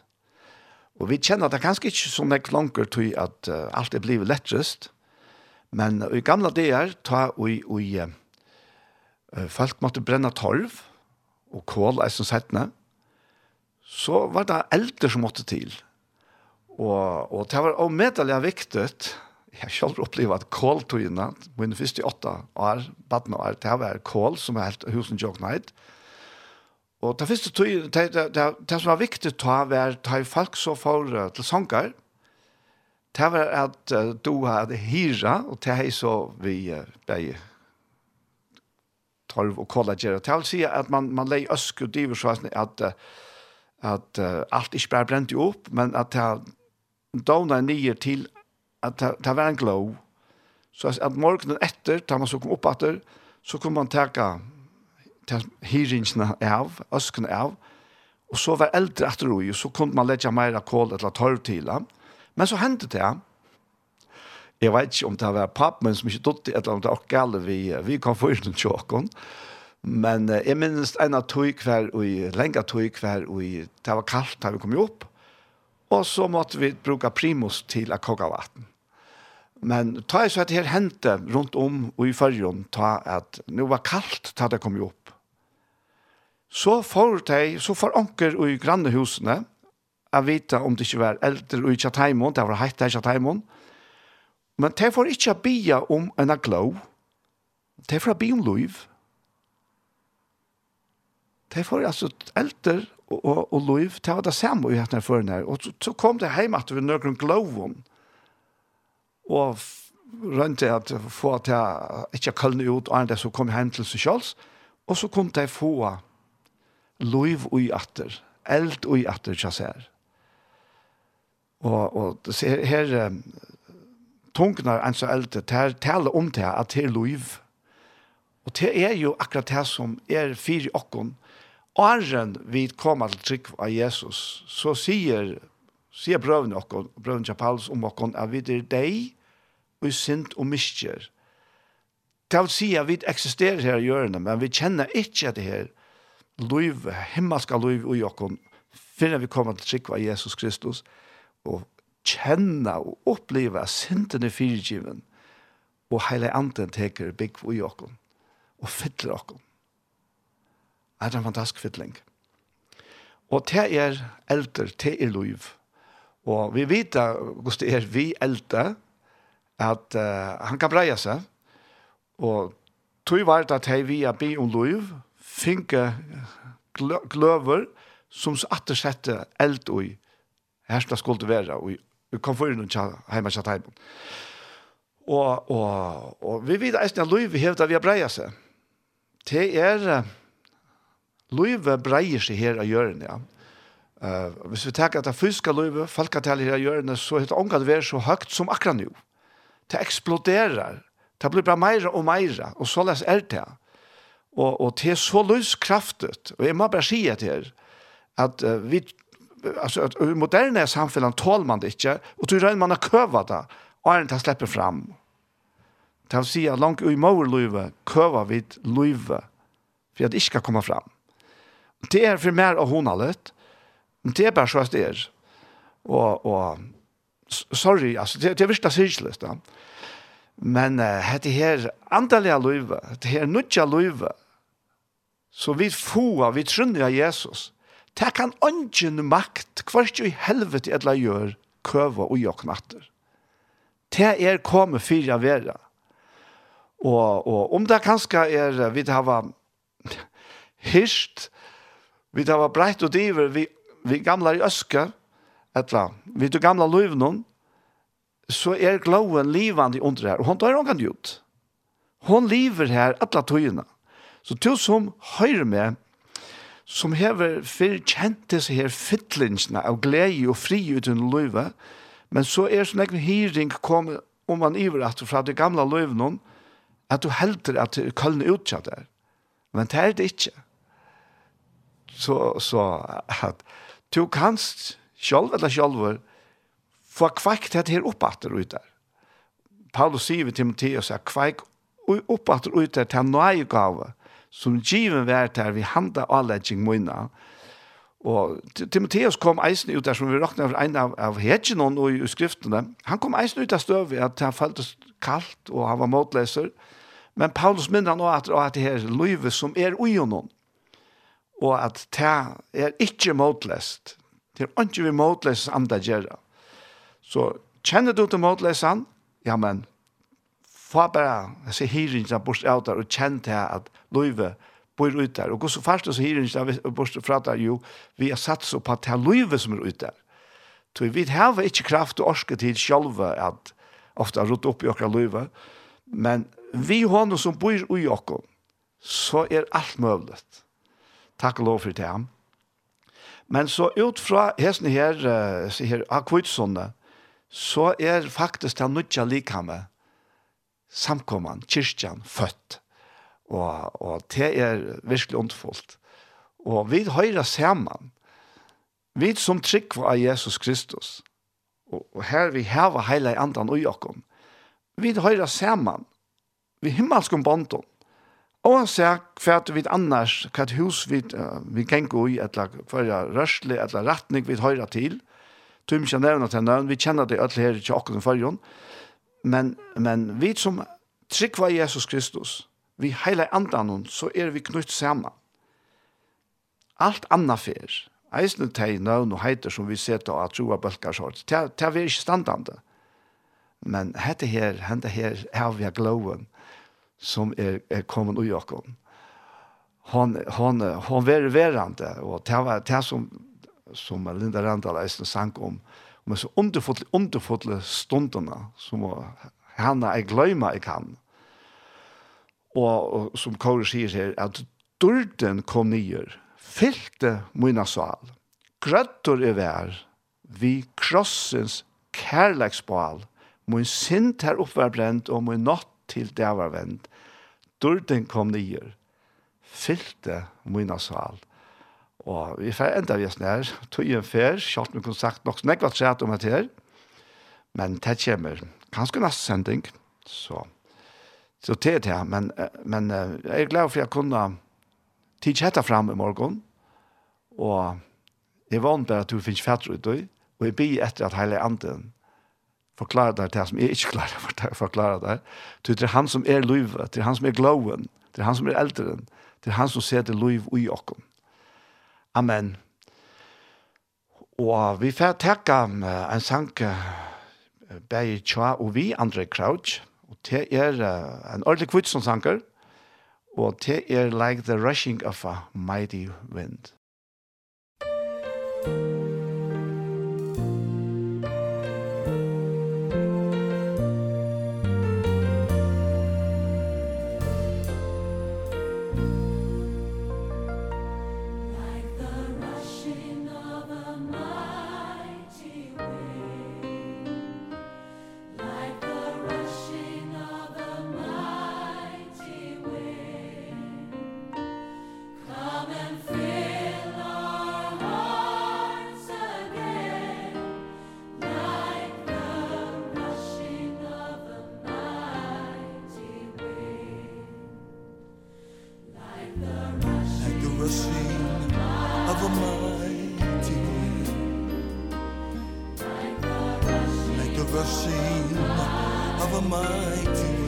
Og vi kjenner at det kanskje ikke så nek langer til at uh, alt er blivet lettrest, men uh, i gamle dager, ta og i, uh, folk måtte brenne torv, og kål er som settene, så var det eldre som måtte til. Og, og det var omedelig viktig. Jeg har selv opplevd at kåltøyene, min første åtte år, baden år, det var kål som er helt husen jognet. Og det første tøyene, det, det, det, det som var viktig å ta, var ta folk så for til sanger. Det var at uh, du hadde hyra, og det er så vi uh, ble torv og kålager. Det vil si at man, man leier øske og diver så at at uh, alt ikke bare brente opp, men at det dovna nye til at det det var en glow. Så at morgenen etter, da man så kom opp etter, så kunne man teka hyringsene av, øskene av, og så var eldre etter og så kunne man legge mer kål eller torv til ham. Men så hendte det, jeg vet ikke om det var pappen som ikke dotter, eller om det var gale vi, vi kom for den tjåkken, Men uh, jeg minnes en av tog hver, og lenge tog hver, og det var kaldt da vi kom opp. Og så måtte vi bruke primus til å koke vatten. Men ta jeg så at her hendte rundt om og i førjen, ta at nå var kaldt da det kom opp. Så får de, så får onker i grannehusene, jeg vet om det ikke var eldre og i Kjateimon, det var heit i Kjateimon, men de får ikke bia om en glow. de får bia om liv, de får altså eldre og, og, og lov til å det samme i hattene for henne. Og så, så kom det hjem at vi nøkron gloven og rønte at få at jeg ikke kallende ut og andre som kom hjem til seg selv. Og så kom de få lov i atter, eld og i atter, ikke ser. Og, og her, her tungnar en så eld, det tale om det at det er lov. Og det er jo akkurat det som er fire okken, Åren vi kommer til trygg av Jesus, så sier, sier prøven okkon, prøven til Paulus om okkon, at vi er deg, og synd og miskjer. Det vil si at vi eksisterer her i hjørnet, men vi kjenner ikke at det her liv, himmelska liv i okkon, før vi kommer til trygg av Jesus Kristus, og kjenne og oppleve synden i fyrtgiven, og hele anden teker bygg i okken, og fyller okken er en fantastisk fytling. Og det er eldre, det er liv. Og vi vet hvordan det er vi eldre, at uh, han kan breie seg. Og tog var det at vi er be om liv, finke glø gløver, som så atter sette eld i her skal skulle være, og vi kom for inn og hjemme til hjemme. Og, og, og vi vet at liv hevda vi har breie seg. Det er... Uh, Løyve breier seg her av hjørnet, ja. Uh, hvis vi tenker at det fysiske løyve, folketallet her av hjørnet, så er heter ångat være så høyt som akkurat nå. Det eksploderer. Det blir bare mer og mer, og så les er det. Og, og det er så løskraftet, og jeg må bare si at her, at uh, vi, altså, at i moderne samfunnet tåler man det ikke, og du røyner man har køva det, og er det til å slippe frem. Det vil si at langt i morgen løyve, køva vi løyve, for at det ikke skal komme frem det er for mer av hona litt. Men Det er bare så at det er. Og, og sorry, altså, det, det er virkelig sikkert, da. Men uh, det her andalige løyve, det her nødja løyve, så vi få, vi trunner av Jesus, det kan ungen makt, hvert jo i helvete eller gjør, køve og joknatter. Det er kommet fyra vera. Og, og om det kanskje er, vi har hyrst, Vi tar var breit og diver, vi, vi gamla i øske, etla, vi tar gamla løyvnån, så er gloven livande under her, og hon tar hon kan ut. Hon lever her etla tøyene. Så til som høyre med, som hever fyrir kjente seg her fytlingsene av glede og fri uten løyve, men så er sånn egen hyring kom om man iver at fra det gamla løyvnån, at du helder at køllen utsatt der. Men det er det ikke så, så at du kanst sjálv eller sjálfur få kvakt det her oppatter ut der. Paulus sier vi Timotheus at kvakt oppatter ut der til nøye gave som given vær til vi handa avledging munna. Og Timotheus kom eisen ut der som vi råkna av en av, av hedgenon og i skriftene. Han kom eisen ut av støvet at han føltes kaldt og han var motleser. Men Paulus minner nå at, at det her livet som er uionon og at det er ikke motlest. Det er ikke vi motlest andre gjøre. Så kjenner du til motlesen, ja, men få bare disse hyringene bort av der, og kjenn til at løyve bor ut der. Og så først så hyringene bort fra der, jo, vi har satt så på at det er løyve som er ut der. Så vi har ikke kraft og orske til selv at ofte har opp i okra løyve, men vi hånden som bor i okra, så er alt mulig. Takk og lov for det. Men så ut fra hesten her, her akvitsonne, så er faktisk den nødja likhamme, samkomman, kyrkjan, født. Og, og det er virkelig ondfullt. Og vi høyre sammen, vi som trygg av Jesus Kristus, og, og her vi heva heila andan og jokken, vi høyre sammen, vi himmelskom bånden, Og han sier hva vi annars, hva hus vi, uh, vi kan gå i, eller hva rørsle, eller retning vi høyre til. Tum ikke nevne til nøvn, vi kjenner det alle her i tjokken i Men, men vi som var Jesus Kristus, vi heile andan så er vi knytt saman. Alt anna fer, eisne teg nøvn og heiter som vi seta og troa bølgar sort, det er vi ikke standande. Men hette her, hente her, her vi er som er, er kommet ui okken. Han, han, han ver verande, og det var det som, som Linda Randall eisen sang om, om så underfotle, underfotle stundene som henne jeg gløyma jeg kan. Og, og som Kåre sier her, at dørden kom nyer, fylte mina sal, grøttor i vær, vi krossens kærleksbal, min sint her oppe brent, og min natt til det var vendt. Dørden kom nyer, fyllte min sal. Og vi får enda vi er snær, tog en fer, kjalt vi kunne sagt nok snakk hva om dette her. Men det kommer, kanskje neste sending, så. Så det er det, men, men jeg er glad for jeg kunne tidskjette fram i morgen, og jeg vant bare at du finnes fætter ut, og jeg blir etter at hele anden forklare det til som jeg ikke klarer å forklare det. Det er han som er livet, det er han som er glowen, det er han som er eldren, det er han som ser det liv i okken. Amen. Og vi får takke en sang bei Tja og vi, Andre Crouch, og det er en ordentlig kvitt som sanger, og det er like the rushing of a mighty wind. rushing of a mighty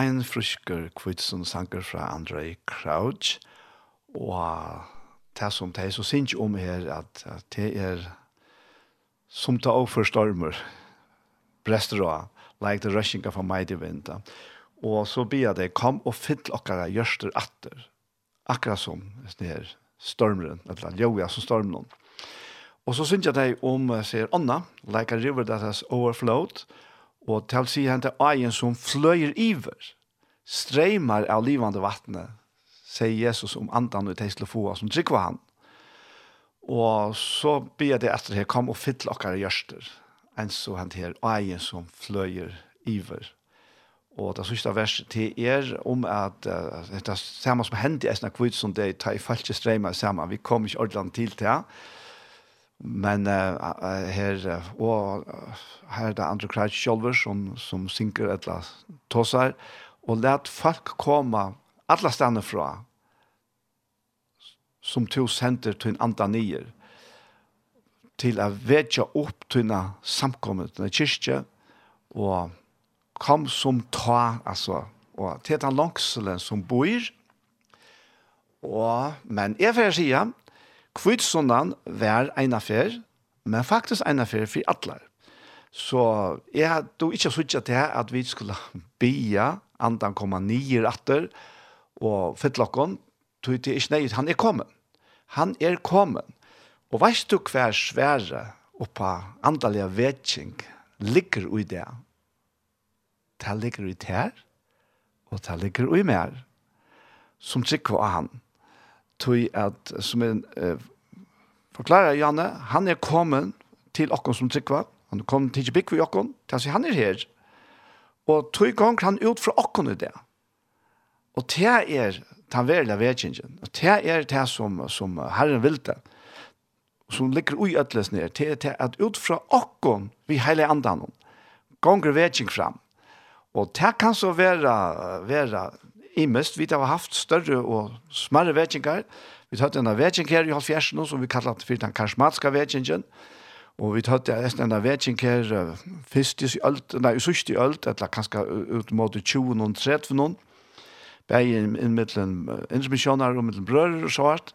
ein frisker kvitsen sanger fra Andrei Crouch, og det som det er så sinns om her, at, at det er som det også forstormer, brester og, like the rushing of a mighty wind. Og så blir det, kom og fyll okkara gjørster atter, akkurat som denne stormeren, eller ljoja som stormen. Og så synes jeg det om, sier Anna, like a river that has overflowed, og og til å si hente eien som fløyer iver, streimar av livande vattnet, sier Jesus om andan og teisle få som drikva han. Og så blir det etter her, kom og fyll okkar gjørster, enn så hent her, eien som fløyer iver. Og det sista verset til er om at uh, det er samme som hendte i Esna som det er i falske streimer sammen, vi kom ikke ordentlig til det, ja Men uh, her, uh, og uh, her er det andre kreis sjolver som, som synker et eller annet tåsar, og let folk komme alle stedene fra, som to senter til en andre nyer, til å vekja opp til en samkommet til en kyrkje, og kom som ta, altså, og til den langselen som bor, og, men jeg får si Kvitsundan var en affær, men faktisk en affær for alle. Så jeg hadde ikke suttet til at vi skulle bia andan komma nyer atter, og fettlokken, tog det ikke nei, han er kommet. Han er kommet. Og veist du hver svære oppa andalige vetsing ligger ui det? Det ligger ui det her, og det ligger ui mer, som trykker av han tog at, som en eh, forklarer Janne, han er kommet til okken som trykva, han er kommet til Kjebikvi okken, til han er her, og tog gong han ut fra okken i det. Og det er den verla vekingen, og det er det som, som Herren vil det, som ligger ui ødeles ned, det er det at ut fra okken vi heile andan, gonger vedkjeng fram, og det kan så være, være i mest, vi har haft større og smarre vetjengar. Vi har hatt en vetjeng her i halvfjersen, som vi kallar det for den karismatiske vetjengen. Og vi har hatt en vetjeng her først i ølt, nei, i sørste i ølt, eller kanskje ut mot 20 og 30 noen. Begge inn mellom innsmisjoner og mittelen brører og så hvert.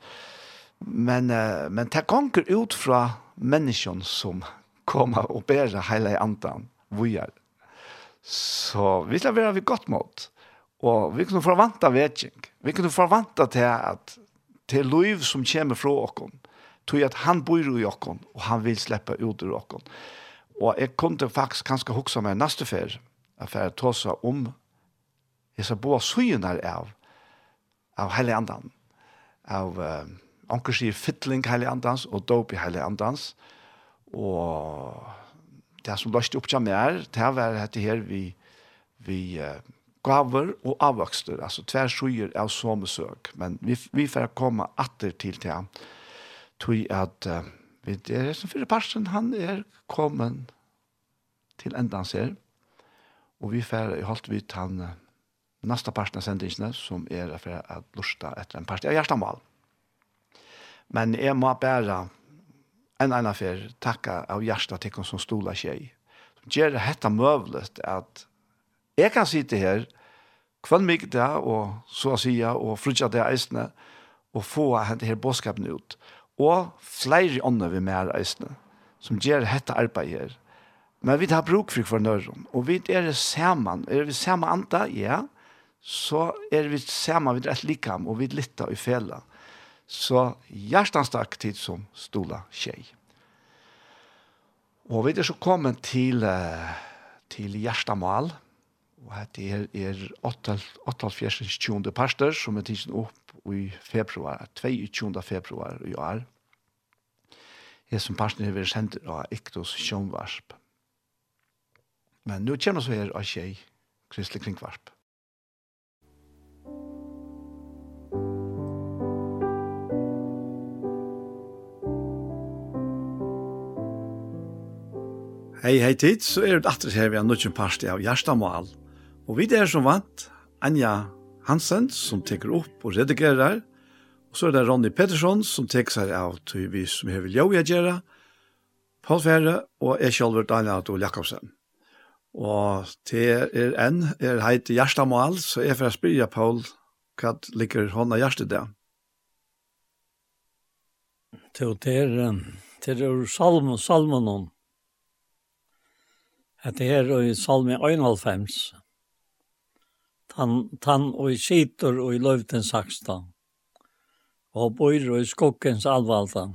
Men, uh, men det gonger ut fra menneskene som kommer og bærer hele andan, vi er. Så vi skal være vi godt mot. Og vi kunne forvanta vetjeng. Vi kunne forvanta til at til liv som kommer fra okken, tog at han bor i okken, og han vil slippe ut ur okken. Og jeg kunne faktisk kanskje huske meg neste fer, at jeg tog seg om jeg skal bo av søgene av, av hele andan, av uh, anker sier fittling hele andans, og dope hele andans, og det som løste opp til meg, det var dette her vi, vi uh, gaver og avvokster, altså tver skyer av somesøk, Men vi, vi får komme atter til det. tog at uh, vi det er som fyrir parsen, han er kommet til enda han ser, Og vi får holdt vidt han uh, nasta parten av sendingene, som er for att lusta etter en parten av hjertemål. Men jeg må bare en annen for takka av hjertet til som stola tjej. Som gjør dette møvlet at Jeg kan sitte her, kvann mig det, og så å si, og frutja det eisene, og få hente her bådskapen ut. Og flere ånder vi mer eisene, som gjør dette arbeid her. Men vi tar bruk for hverandre, og vi er sammen. Er vi saman anda? Ja. Så er vi saman, vi er et likam, og vi lytter i fela. Så hjertens takk tid som stola tjej. Og vi er så kommet til, til hjertemål. Hjertemål og hette er, er 8.4.20. parster som er tidsen opp i februar, 22. februar i år. Jeg som parster har vært sendt av Iktos Sjønvarsp. Men nå kommer så her av tjej, Kristelig Kringvarsp. Hei, hei tid, så er det atter her vi har nødgjent parst av Gjerstamål. Og vi er som vant Anja Hansen som teker opp og redigerer. Og så er det Ronny Pettersson som teker seg av til vi som har vilja å gjøre. Paul Fære og jeg selv er Daniel Adol Jakobsen. Og til er en er heit Gjerstamal, så jeg får spørre Paul hva ligger hånda Gjerstet der. Til er til er salmen, salmen om. Det er i salme 91, han, tan og i sitter og i løvden saksta, og bor og i skokkens alvalda,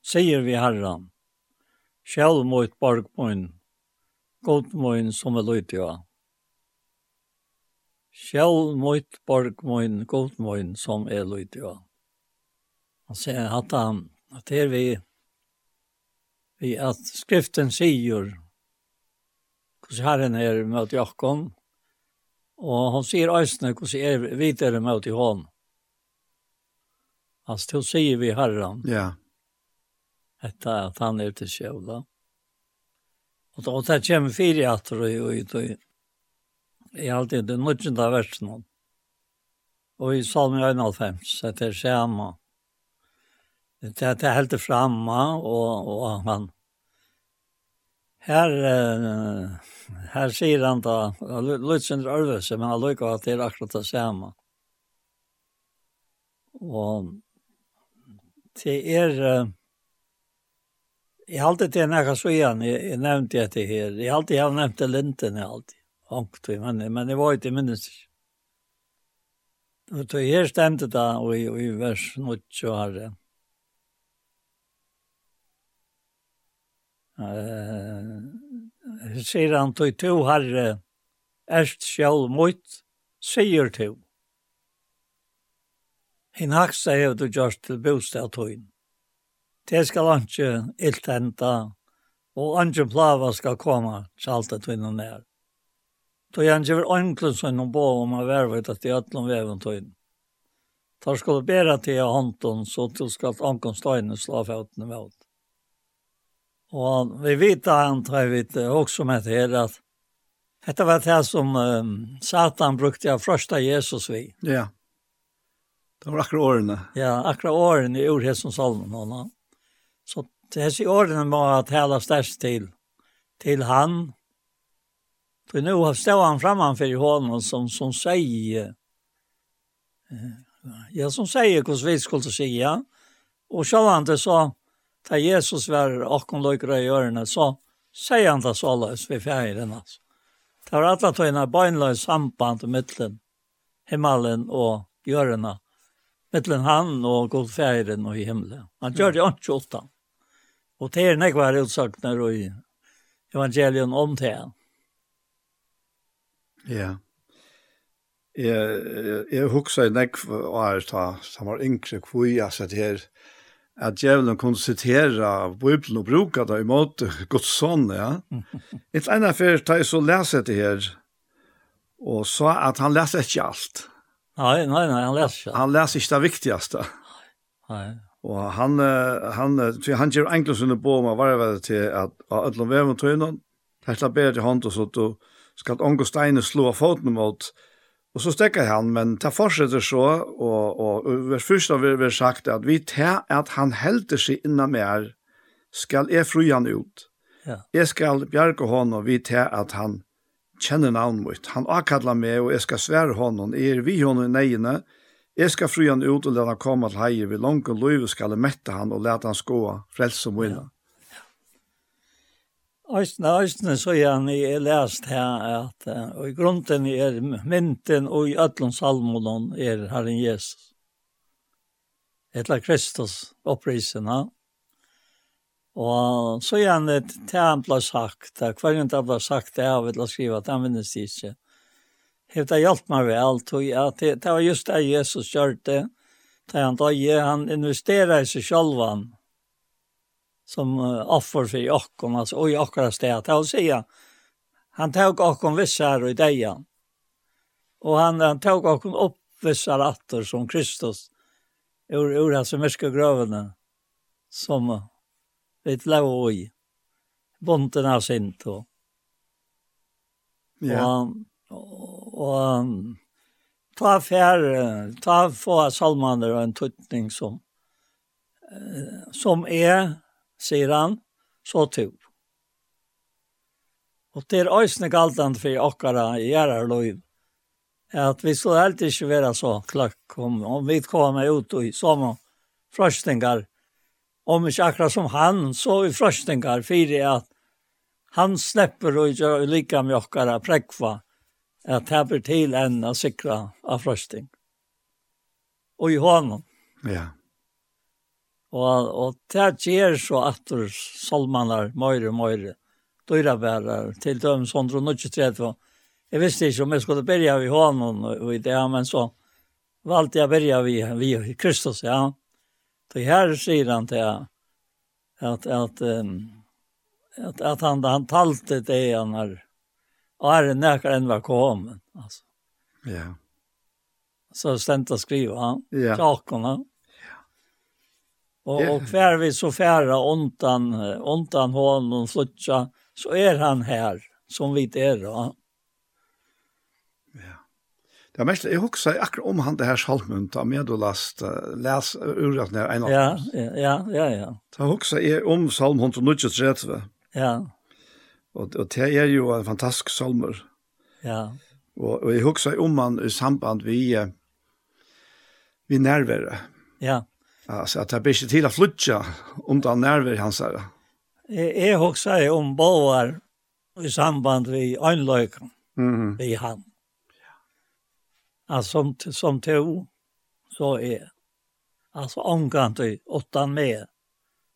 sier vi herran, sjálv mot borgmøyn, godmøyn som er løytjøa. Sjálv mot borgmøyn, godmøyn som er løytjøa. Han sier at han, at her vi, vi at skriften sier, hvordan herren er mot Jakob, Og han sier eisne hvordan er videre med til hon. Altså, til sier vi herren. Ja. Etta at han er til sjøvla. Og da det kommer fire atter og i og i alltid den nødgjende versen. Og i salmen 91, det er skjema. Det er det helt framme, og, og han her uh, her sier han da, litt sin øvelse, men han lukker at det er akkurat det samme. Og det er, jeg har alltid til nækka så igjen, jeg, jeg nevnte jeg det her, jeg har alltid, jeg har nevnt det linten, jeg har alltid, hongt, men, men jeg var ikke minnes ikke. Og det her stemte da, og i, vers 8 har det. Eh, sier han til to herre, erst sjálf mot, sier to. Hinn haksa hef du gjørst til bostadtøyn. Det skal anki iltenta, og anki plava skal koma tjalta tøyna nær. Tøy han gjør ånglun som hon bo om han vervet at i ötlun veven tøyn. Tar skulle bera til hånden, så til skal ankomstøyne slå føttene med Och vi vet antar vi också med det her, att detta var det som um, Satan brukte av første Jesus vi. Ja. Det var akkurat åren. Ja, akkurat åren i Urhetsens Salmon. Så dessa åren var att hela størst till, till han. För nu står han framför honom som, som säger Ja, som säger hvordan vi skulle ja Och så han det så Da Jesus var åkken løkere i ørene, så sier han det så løs ved fjæren. Altså. Det var alle tøyene bøgnløs samband mittlen, himmelen og gjørene. Mittlen han og god godfjæren og i himmelen. Han gjør det ikke åtta. Og det er nekvar utsøkner og i evangelien om det. Ja. Jeg, jeg, jeg husker nekvar er ta, som var yngre, hvor jeg satt her, at djevelen kunne sitere Bibelen og bruke det imot Guds sånn, ja. Et ene affær tar jeg så lese det her, og sa at han leser ikke alt. Nei, nei, nei, han leser ikke. Han leser ikke det viktigaste. Nei. Og han, han, han, han gjør enkelt sånne på om å være ved til at av ødelen veven tøynen, her slapper jeg til hånd og så du skal ångå steine slå av foten mot Og så stekker han, men det fortsetter så, og, og, og først har vi sagt at vi tar at han helter seg innan mer, skal jeg fru han ut. Ja. Jeg skal bjerke hånden, og vi tar at han kjenner navn mitt. Han avkallar meg, og jeg skal svære hånden. Jeg er vi hånden i neiene. Jeg skal fru han ut og lade han komme til heier. Vi langt og løyve skal jeg mette han og lade han skåa, frelse og. Ja. Østene, østene, så er han i lest her at og i grunden er mynten og i ødlens salmonen er Herren Jesus. Etla Kristus opprisen, ja. Og så gjerne til han ble sagt, hver gang det ble sagt, det har vi til å skrive at han vinnes det ikke. Hevde det hjalp meg vel, tog jeg, det var just det Jesus gjør det, da han døg, han investerer i seg selv, han som offer för Jakob alltså och Jakob stät att säga han tog Jakob vissar i dejan och han, han tog Jakob upp vissar attor som Kristus ur ur hans mörka grövna som vet låg i bonden av sin då ja. och, og ta fär ta få salmaner och en tuttning som som är sier han, så to. Og det er øysene galtant for okkara i gjerarløyv, at vi skulle helt ikke være så kløkk om, om vi kommer ut i sånne frøstingar, om ikke akkurat som han, så i frøstingar, fyrir at han slipper og gjør lika med okkara prekva, at det blir til enn å sikra av frøsting. Og i hånden. Ja. Og, og det gjør så at du salmanar, møyre, og møyre, dyrabærer, til døm 133. Jeg visste ikke om jeg skulle begynne vi hånden og i det, men så valgte jeg å begynne vi, vi Kristus, ja. Så her sier han til at, at, um, at, at han, han talte det han har, og er nekker enn var kommet, altså. Ja. Så stendte å skrive ja. ja. tjakken han. Och yeah. og hver vi så färra ontan ontan honom flutcha så är han här som vi är då. Ja. Det mest jag också akkurat om han det här salmen ta med och last läs ur att när en Ja, ja, ja, ja. Ta också är om salm 193. Ja. Och och det är ju en fantastisk salmer. Ja. Och och jag också om man i samband vi vi närvare. Ja. Alltså att det blir inte till att flytta om det nerver han säger. Jag har om bovar i samband med anlöken mm. i han. Alltså som, som to så är alltså omgant i åttan med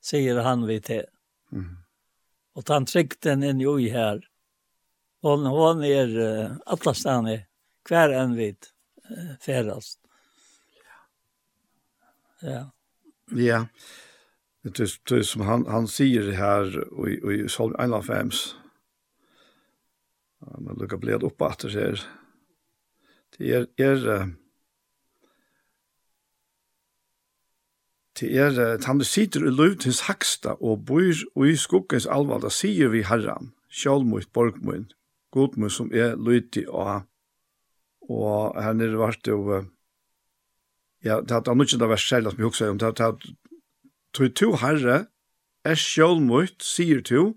säger han vid det. Mm. Och han tryckte en i här. Hon, hon är uh, alla stannar kvar än vid uh, färdast. Ja. Ja. Det är det som han han säger här och i Psalm 105. Ja, men lukar bled upp att det är det är är Det er, han sitter i løvdens haksta og bor og i skuggens alvalda, sier vi herran, sjálmutt borgmutt, godmutt som er lydig og, og her nere vart det jo ja, det er nok ikke det verste selv som jeg også om, det er tog to herre, er sjølmøyt, sier to,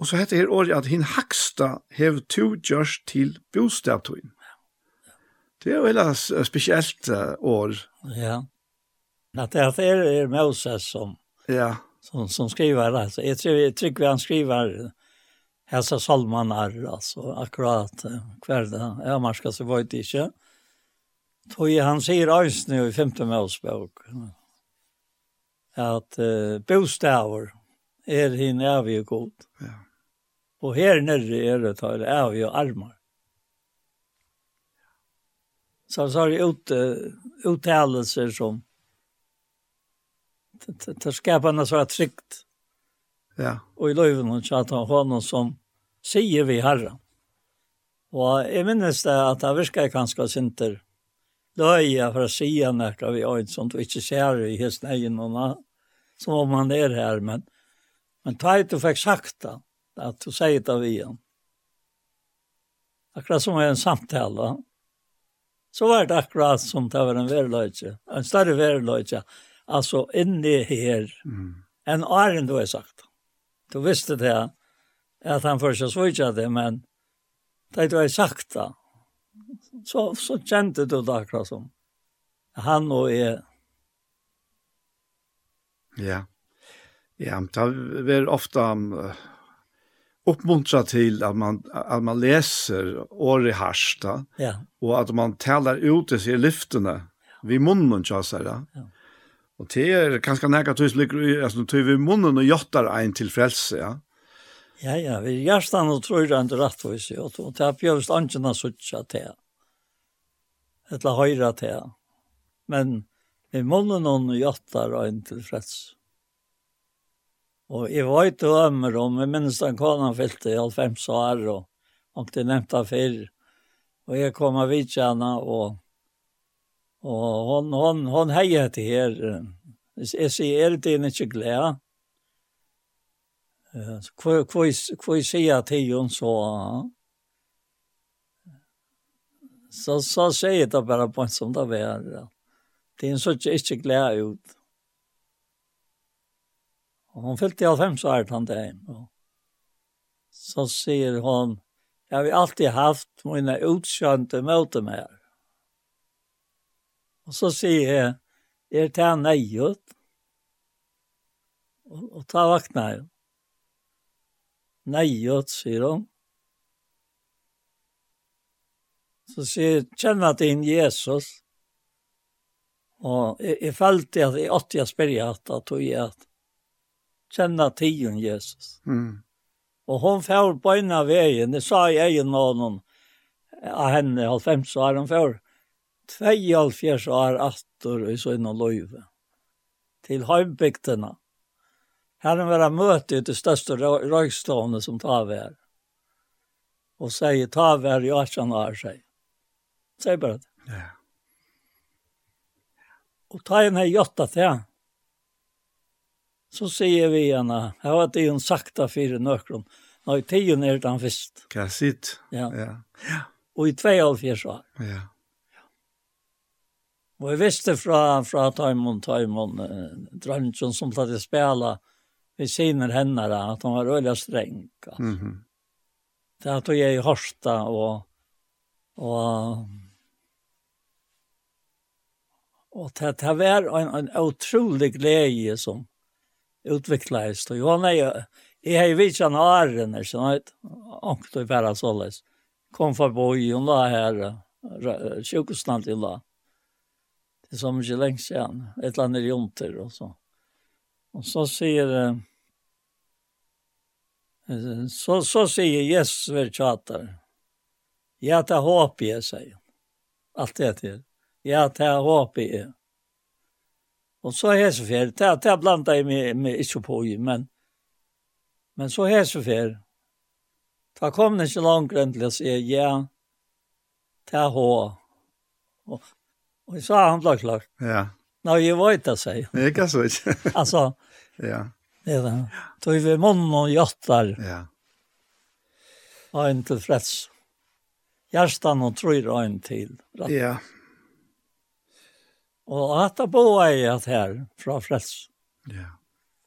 og så heter her året at hin haksta hev to gjørs til bostadtøyen. Det er jo heller spesielt år. Ja. At det er, er Moses som, ja. som, som skriver, altså. Jeg tror, jeg tror han skriver hessa salmanar, altså akkurat hver det er marska så var det ikke. Tog han sier eisne i femte Mosebok at uh, bostaver er hin evig god. Ja. Og her nere er det tar evig og armar. Så så er det ut, uh, uttalelser som det skapar noe så trygt. Ja. Og i løyven hon tjata honom som sier vi herre. Og jeg minnes det at det virker kanskje sinter löja för att säga när vi har ett sånt vi inte ser i hans egen och som om han är här. Men, men ta inte sagt det, att du säger det av igen. Akkurat som en samtal. Va? Så var det akkurat som det var en verlöjtje. En större verlöjtje. Alltså inne här. Mm. En åren du har sagt. Du visste det at han først har svårt det, men det du har sagt det så, så kjente du det akkurat som han og jeg. Ja. Ja, det er ofte uppmuntra till att man at man läser och harsta, ja. och att man talar ut i sig lyftena vi munnen tja seg. Ja. Och det är ganska nära tills ligger alltså till vi munnen och jottar ein till frelse, ja. Ja ja, vi gjerstan og tror det er rätt för sig och det er just antingen så til etla høyra til. Men vi månne noen jottar og en tilfreds. Og jeg var ikke ømmer om, jeg minnes den konan fyllte i 95 år, og om det nevnte før. Og jeg kom av vidtjene, og, og hon, hon, hon heier til her. Jeg sier, er det ikke glede? Hvor sier jeg til henne så? Ja. Så, så sier det bare på en sånn det var. Det er en sånn ikke glede ut. Og hon fyllde i halvfem så er han det. Og så sier hon, jeg har alltid haft mine utskjønte møte med her. Og så sier jeg, er det han nøyet? Og, og ta vakna jo. Nøyet, sier hun. så sier jeg, kjenner din Jesus. Og jeg, jeg følte at jeg åtte jeg spørre at jeg tog jeg at kjenner tiden Jesus. Mm. Og hun får på en av veien, det sa jeg jo noen av henne, halvfems år, hun får 72 år atter i sånne løyve til heimbygdene. Her har vært møte i det største røykstående som tar vi vær. Og sier, ta vær i 18 år, sier sier bare det. Ja. Og ta en her jotta til han. Så sier vi henne, jeg har det jo sagt av fire nøkron. Nå i tiden er det han først. Hva sitt? Ja. ja. Og i 2,5 år. Ja. Og jeg visste fra, fra Taimon, Taimon, eh, Drønnsson som platt i spela, vi siner henne da, at han var øyla streng. Altså. Mm -hmm. Det at jeg i Horsta og, og Och det, det var en, en otrolig glede som utviklades. Og han jag när jag har ju visst en arren, så att ångte i färra såles. Kom förbi och la her, sjukhustand i la. Det som inte lenge sedan, Et eller annet jonter och så. Och så säger så, så sier Jesus vid tjatar. Jag tar hopp i sig. Allt det till. Ja, det er håpig, ja. Og så er så fer, det er blandet jeg med, med ikke på men, men så er så fer. Da kom det ikke langt enn til å si, ja, det er hå. Og, og så har han blått klart. Ja. Nå, jeg var ikke å si. Jeg kan så ikke. altså, ja. det er det. Da er vi munnen og gjøttar. Ja. Og en til freds. Gjerstan og tror og en til. Ja. Ja. Og at det boa jeg at her, fra frels. Ja.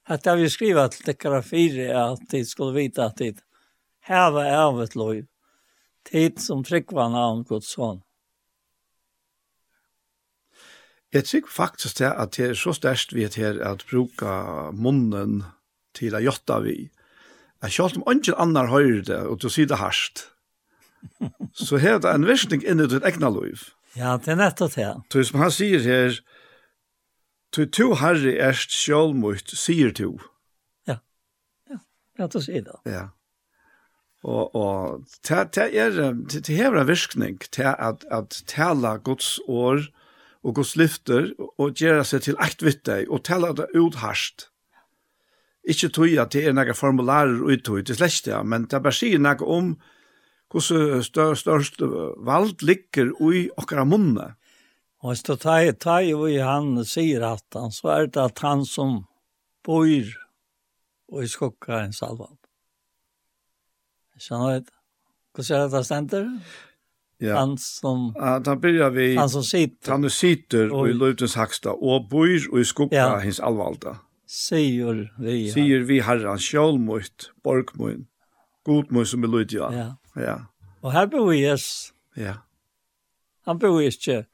At jeg vil skriva til dekkara fire, at de skulle vite at de heva av et lov. Tid som tryggva navn Guds son. Jeg tror faktisk det at det er så størst vi er at bruka munnen til å gjøtta vi. Jeg kjølt om ingen annar høyre det, og du sier det harsht. Så her er det en virkning inni ditt egna liv. Ja, det er nettopp det. Så som han sier her, tu to herre erst sjálmutt, sier tu. Ja, ja, ja, det sier det. Ja. Og, og det det er, det det er en virkning til at, at tala Guds år og Guds lyfter og gjøre seg til ekt ektvittig og tala det ut harsht. Ikke tog at det er noen formularer uttog, det er slett det, men det er bare sier noe om hvordan stør, størst vald ligger i okkara munne. Og hvis du tar ta i vi han sier at han, så er det at han som bor og i skokka en salvan. Skjønner du? Hvordan er det det stender? Ja. Han som... Ja, da blir vi... Han som sitter. Han som sitter og, i løvdens haksta og bor og i skokka ja. hans alvalda. Sier vi. Sier vi herran sjálmøyt, borgmøyt, godmøyt som er løvdja. Ja. Ja. Og her bor Jesus. Ja. Han bor ikke.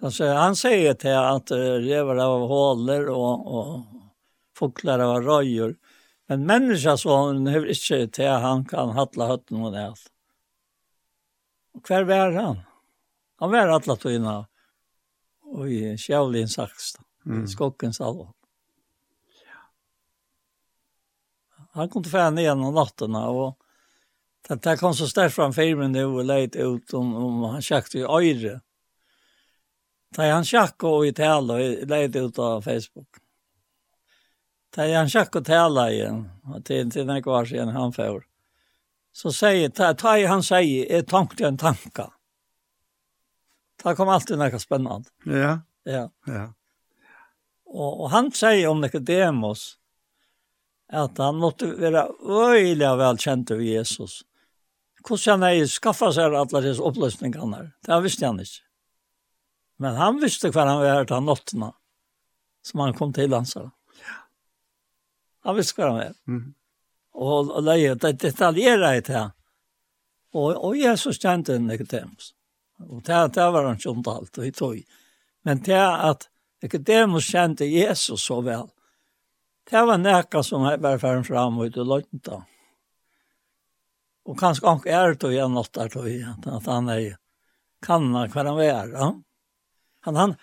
Alltså, han säger till att rävar av håller och, och fåglar av røyer. Men menneska så han hör inte till han kan hattla høtten og det. Och kvar var han? Han var alla togna och i Kjavlin Saxta, mm. skockens allvar. Han kom till färden igen om natten och Det där kom så starkt fram filmen det var leit ut om, om han schakt i öre. Det han schakt och i tala leit ut av Facebook. Det han schakt och tala igen. Och till inte den kvar sen han får. Så säger ta, ta han säger är tanke en tanka. Det kom alltid något spännande. Ja. Ja. Ja. Och, och han säger om det demos att han måste vara öjliga välkänd av Jesus hvordan han hei skaffa seg alle disse oppløsningene. Det visste han ikke. Men han visste hva han var til nottene som han kom til landsene. Han visste hva han var. Mm. Og, og leie, det detaljerer jeg til. Og, og Jesus kjente en ekodemus. Og det, det var han ikke omtalt, og i tog. Men det at ekodemus kjente Jesus så vel, det var nekka som jeg bare færen fram og ut i løgnet da. Mm Og kanskje han er det igjen nåt der til igjen, at han er kan hva han er. Ja? Han, han,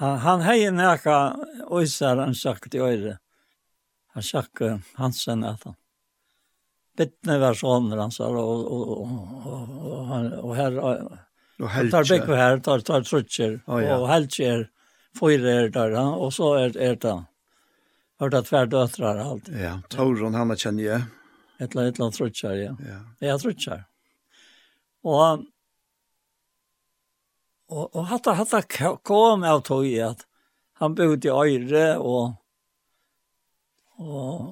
han, han heier nækka øyser han sagt i øyre. Han sagt Hansen at han bittne var sånner han sa, og, og, og, og, og, her, og og tar begge her, tar, tar trutjer, oh, ja. og helger, fyra er der, og så er, er det, hørte at hver døtre er alt. Ja, Tauron, han kjenner jeg. Et eller annet trutjar, ja. Ja, ja trutjar. Og, og, og hatta, hatta kom av tog i at han bodde i Øyre, og, og,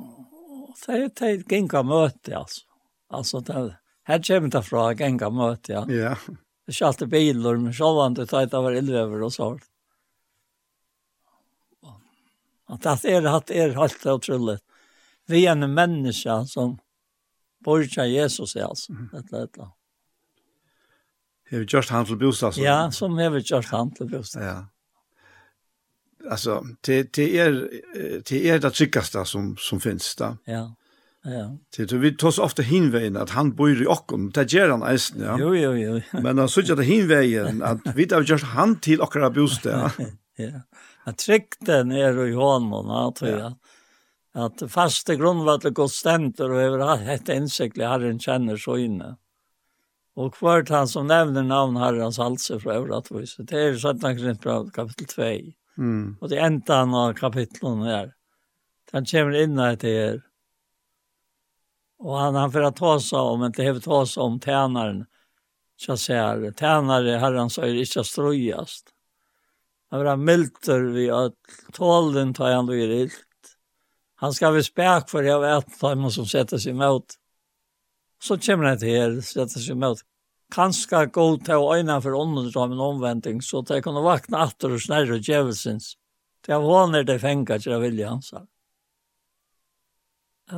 og det er et genga møte, altså. Altså, det, her kommer det fra genga møte, ja. Ja. Det er ikke alltid biler, men sjåvande tøyt av ildvever og sånt. At det er, at det er helt utrolig. Vi er en menneske som, bortja Jesus er altså, et eller annet. Hever gjørst han til bostad? Ja, som hever gjørst han til bostad. Ja. Altså, det, det, er, det er det tryggaste som, som finnes da. Ja, ja. Det, vi tar så ofte hinveien at han bor i okken, det gjør han eisen, ja. Jo, jo, jo. Men han sier det hinveien at vi har gjørst han til okker av bostad. ja, ja. Jeg tryggte ned i hånden, ja, tror jeg. Ja at faste grunnvalget godt stenter og over et innsiktlig herren kjenner så inne. Og hvert han som nevner navn herrens halse fra øvratvise, det er 17. Korinthbrev kapittel 2. Mm. Og det enda han av kapitlen her. Han kommer inn her til her. Og han, har for å ta seg om, men det har ta seg om tænaren. Så jeg sier, tænare herrens øyre ikke strøyast. Han vil ha milter vi at tålen tar han blir ilt Han ska vi spek för jeg vet att man som sätter sig emot. Så kommer han til her, sätter sig emot. Kanskje gå till øyne för ånden av en omvändning så att jag vakna atter och snärra og djevelsens. Det var vanligt det fengt til jag vilje hans. sa.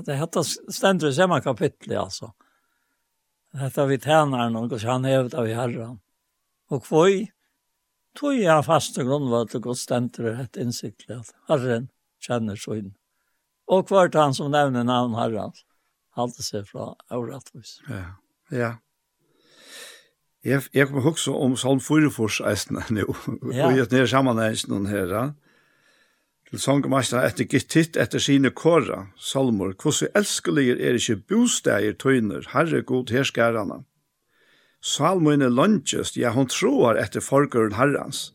Det hette ständer i samma kapitel alltså. Det hette vi tjener någon og han hevet av i herran. Och kvoj, tog jag fasta grundval till god ständer i innsiktlig at Herren känner så og kvart han som nevner navn herrens, halte seg fra avrettvis. Ja, ja. Jeg, jeg kommer også om Salm 4-fors eisene nå, ja. og jeg gjør ned noen her. Til sangmasteren etter gittitt etter sine kåra, salmer, hvordan elskeliger er ikke bosteier tøyner, herre god herskærene. Salmen er lønnsest, ja, hun tror etter forgøren herrens.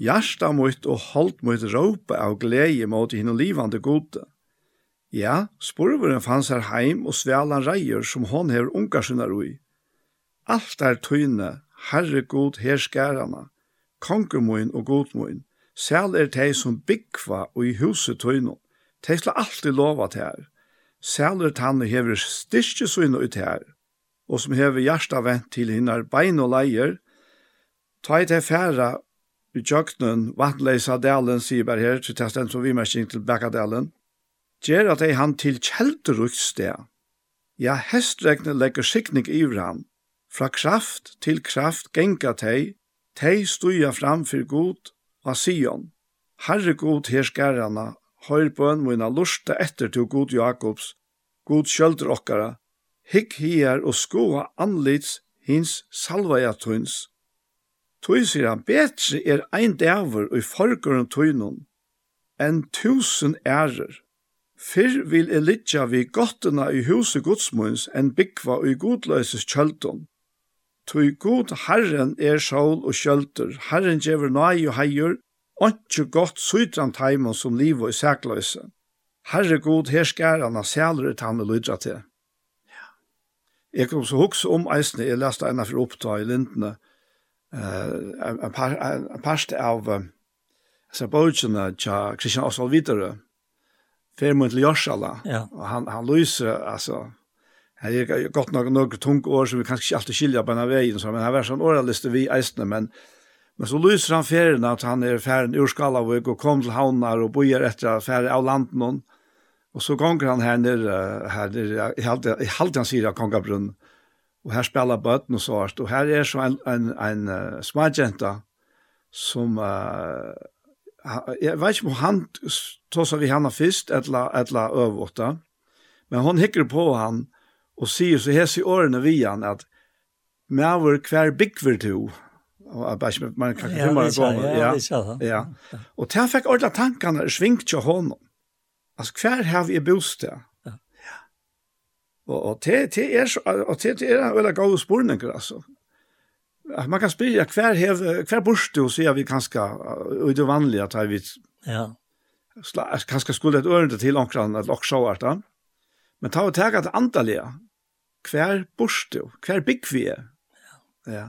Hjärsta mot og holdt mot råpe av glede mot henne livande gode. Ja, spurveren fanns her heim og svelan reier som hon hever unga sinna roi. Alt er tøyne, herre god herskærana, kongemoin og godmoin, sel er tei som byggva og i huset tøyne, tei sla alltid lova tær. Sel er tanne hever styrke søyne ut her, og som hever hjärsta vent til hinnar bein og leier, ta i tei færa i tjøknen, vatnleisa delen, sier bare her, til testen som vi merking til Bekkadelen, gjer at ei han til kjelderukt sted. Ja, hestregne legger sikning i han. Fra kraft til kraft genga tei, tei stuja fram for god av Sion. Herre god herskarrana, høyr bøn mina lusta etter til god Jakobs, god kjølder okkara, hikk hier og skoa anlits hins salvaja tøyns. Tøy sier han betre er ein dæver og i forgården tøynun, enn tusen ærer. Fyrr vil jeg litja vi gottena i huset godsmunds enn byggva i godløses kjøldon. Tui god Herren er sjål og kjølter, Herren gjever nai og heier, ontju gott sydran taimon som liv og sækløse. Herre god herskærana sæler et han lydra til. Ja. Jeg kom så hukse om eisne, jeg leste enn for oppta i lindene, uh, en, par, en, en parst av uh, Sabojina tja Kristian Osvald Videre, fer mot Jorsala. Ja. Og han han lyser alltså Här har gått nog några tung år som vi kanske inte alltid skiljer på den veien, vägen. Så, men här var sånn åralista vi eisene, Men, men så lyser han ferien att han är ferien ur Skalavøk og kom till Havnar och bojar etter ferien av landen. Och så gånger han här nere, här nere i, halvt, i halvt han Kongabrunn. Och här spelar bötten og så, Och här är så en, en, en, en smågenta som uh, jeg vet ikke om han tås vi henne først, eller, eller øvåta, men hon hikker på han, og sier så hes i årene vi han, at «Mæver hver byggver to», og jeg bare ikke, man kan ikke filme det gående. Ja, ja, ja. Og til han fikk ordentlig tankene svingt til hånden. Altså, hver har vi bostad? Ja. Og, og til, til er, og til, til er en veldig god spørning, altså man kan spyrja hver, hev, hver borste og sier vi kanskje, og det vanlige at vi ja. kanskje skulle et ørende til omkran at loksjåart da. Men ta og teg at andalega, hver borste, hver byggvie. Ja. ja.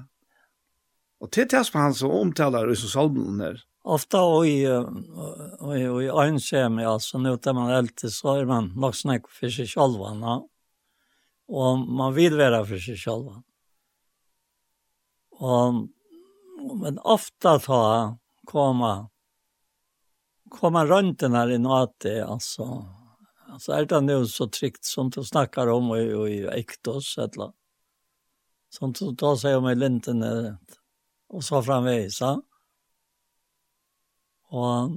Og til tæs på han så omtaler i salmen her. Ofta og i, og i, og i nu altså, nå tar man alltid, så er man nok snakk for seg och og man vil være for seg sjálvan. Og, men ofta ta koma komma röntgenar i natte alltså alltså är det nu så tryggt som du snackar om och, och i ektos eller sånt så tar sig om i linten och så framvis ja och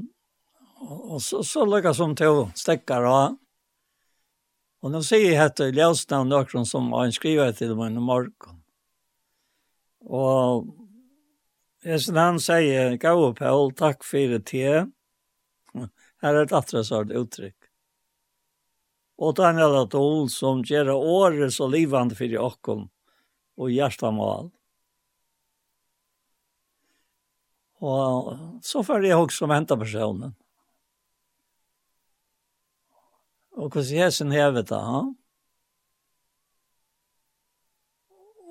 och så så lägga som till stäckar ja och nu säger jag att jag läste någon som har skrivit till mig i morgon Og Esen han sier, gav opp Paul, takk for det Her er et attrasart uttrykk. Og Daniel Adol som gjør året så livande for åkken, og hjertemål. Og så får jeg også vente personen. Og hvordan jeg sin hevet da, ha?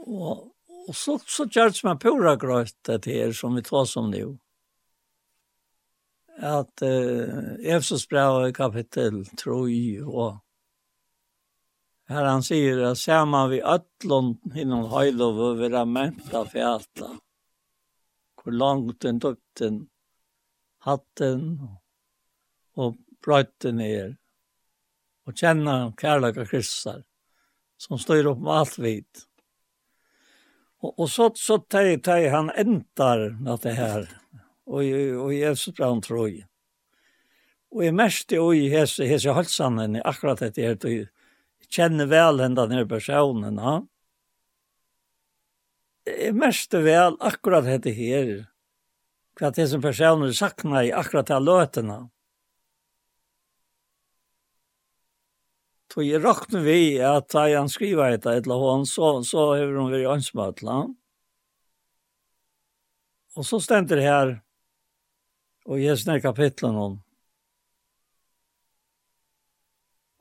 Og Och så, så kärts man pura gröjt det her som vi tar som nu. Att uh, Efsos brev i kapitel 3 och her han säger ser man vi ötlån innan höjdov och våra ment av fjata Hur långt den dukten, hatten och brötten er. Och känna kärleka kristar som styr upp med allt vidt Och, och så så tar tar han äntar med det här. Och och Jesus så tror jag. Och jag märkte och i hese hese halsen akkurat det här då känner väl den där personen, ja. Jeg mest vel akkurat dette her, hva det som personer sakna i akkurat av løtene. tog jeg råkne vi at da han skriver etter et eller annet, så, så har hun vært ansmøtt til ham. Og så stender det her, og jeg snakker kapitlet noen.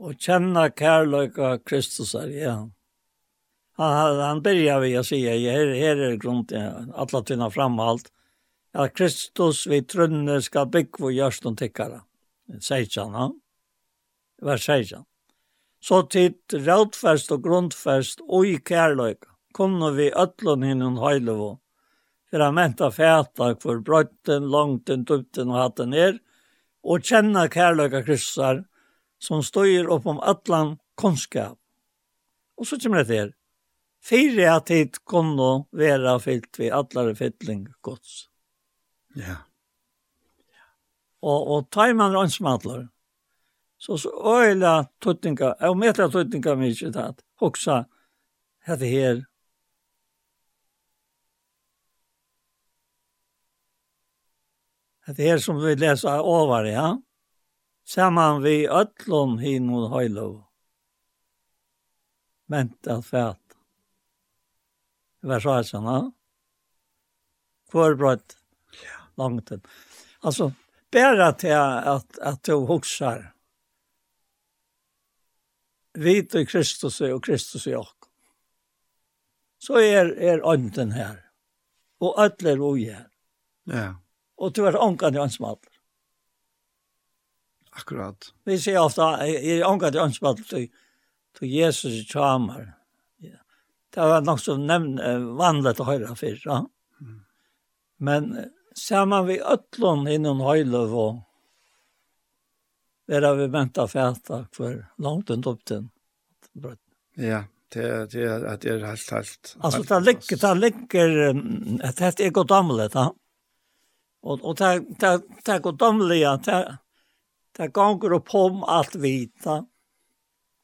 og kjenne kærløk av Kristus her ja. Han, han begynner vi å si, her, her er grunn til alle tynne framhalt, at Kristus vi trønne skal bygge vår gjørst og tikkere. Sier ikke han, ja. vers 16 så tid rævdfest og grundfest og i kærløyka, kunne vi øtlån hinnen høylevå, for han menta fæta for brøtten, langten, dupten og hatten er, og kjenne kærløyka kryssar som støyer opp om atlan kunnskap. Og så kommer det her. fire at tid kunne være fyllt ved atlare fytling gods. Ja. Yeah. Og, og tar man rønnsmatler, så så öyla tuttinga, jag mäter tuttinga mycket att också hade här Det är som vi läser över, ja. Samman vi öllum hin mot höjlov. Mental färd. Det var så här sen, ja. Kvarbrott. Långt. Alltså, bara till att, att du huxar vit i Kristus og Kristus i ok. Så er, er ånden her. Og ødler og her. Ja. Og du er ångan i åndsmatter. Akkurat. Vi ser ofta, er ångan i åndsmatter til, til Jesus i tjamar. Ja. Det var nok som nevnt vanligt å høre før. Ja? Mm. Men man vi ötlun innom høylov og vera vi vänta fæta for langt und upp den. Ja, det er, det er, det er helt helt. Altså, det ligger det ligger att det är gott amlet, ja. Og, og det det det gott ja, det det ganger opp om allt vita.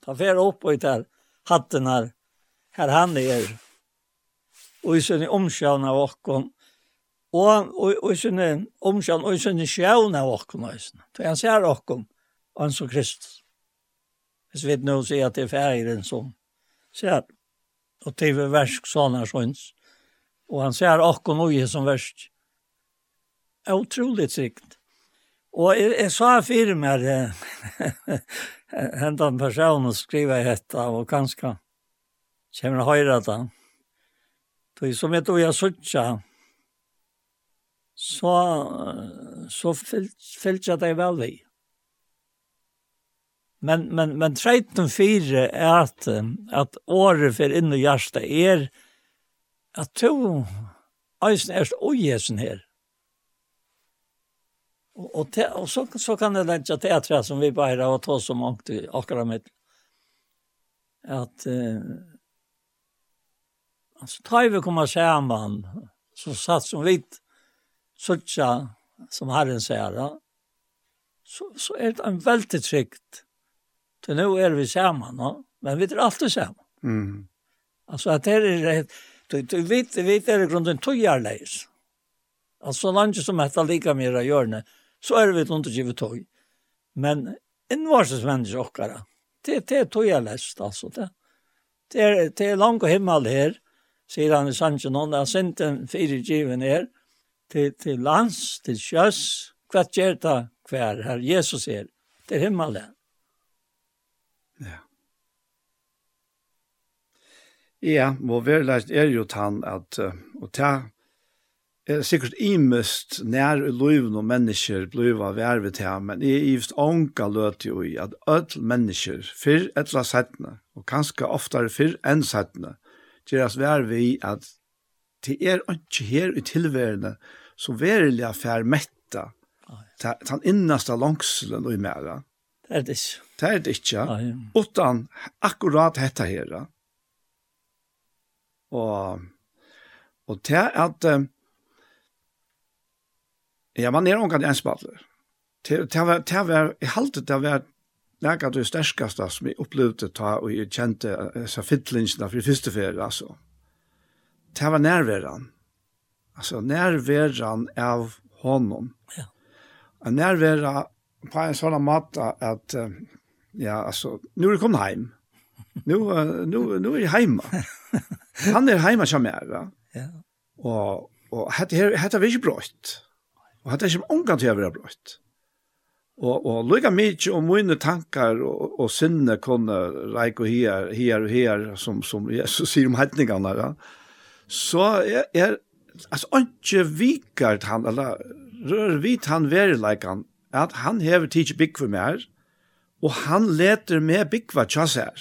Ta fer opp og der hatten her, her han er, og i sin omskjön av åkon. og och i sin omskjön og i sin sjön av åkon. Så han ser åkon han som Kristus. Hvis vi nå sier at det er færen som ser, og til er versk sånn sånne sånns, og han ser akkurat noe som versk. Det er utrolig sikt. Og jeg, jeg sa fire med hentan personen skriva hetta, og kanskje kommer jeg høyre at han. Så som jeg tog jeg sutja, så, så fyllt jeg deg vel i. Men men men 13:4 är att att året för in i hjärta är att to eisen erst ojesen her. Og, og, te, og så, så kan det til till att som vi bare har tatt så mange akkurat mitt. att eh, alltså tar vi komma sammen så satt som vi såtja som Herren säger så, så är det en veldig trygt Så nu är vi samman, no? men vi är alltid samman. Mm. Alltså att det är du, du vet, du vet det i grunden tojarleis. Alltså så länge som etter lika mera hjörne, så är vi inte givet tog. Men innvarses människor okkara, det, det er tojarleis alltså det. Det er, det er långt og himmel her, sier han i Sancho någon, en fire given her, til, til lands, till hva gjør det hver her, Jesus är, det är himmel. Ja, og verleist er jo tann at, uh, og ta, er sikkert imest nær i loven og mennesker bliva vervet til, men jeg er just ånka løt jo i at ødel mennesker, fyrr etla settene, og kanskje oftare fyrr enn settene, gjeras verve i at det er ikke her i tilværende som verilig affær metta, ta, den innaste langselen og i mæra. Det er det ikke. Det er det ikke, utan akkurat dette her, Og, og til at ja, man er omkant ensbattler. Til, til, til, til, jeg halte til å være Nekka det sterskaste som jeg opplevde ta og jeg kjente disse fittlingsene for første ferie, altså. Det var nærværen. Altså nærværen av honom. Ja. Og nærværen på en sånn måte at, ja, altså, nå er jeg kommet hjem nu, nu, nu är jag hemma. Han är hemma som jag va? Ja. Och, och hette här, hette vi inte brått. Och hette som omgång till jag var brått. Och, och lika mycket om mina tankar och, och sinne kunde räcka här, här och här som, som Jesus säger om hettningarna. Va? Så är, är alltså inte vikart han, eller rör vit han verilekan, att han hever tids bygg för mer, och han leter med bygg för tjassar.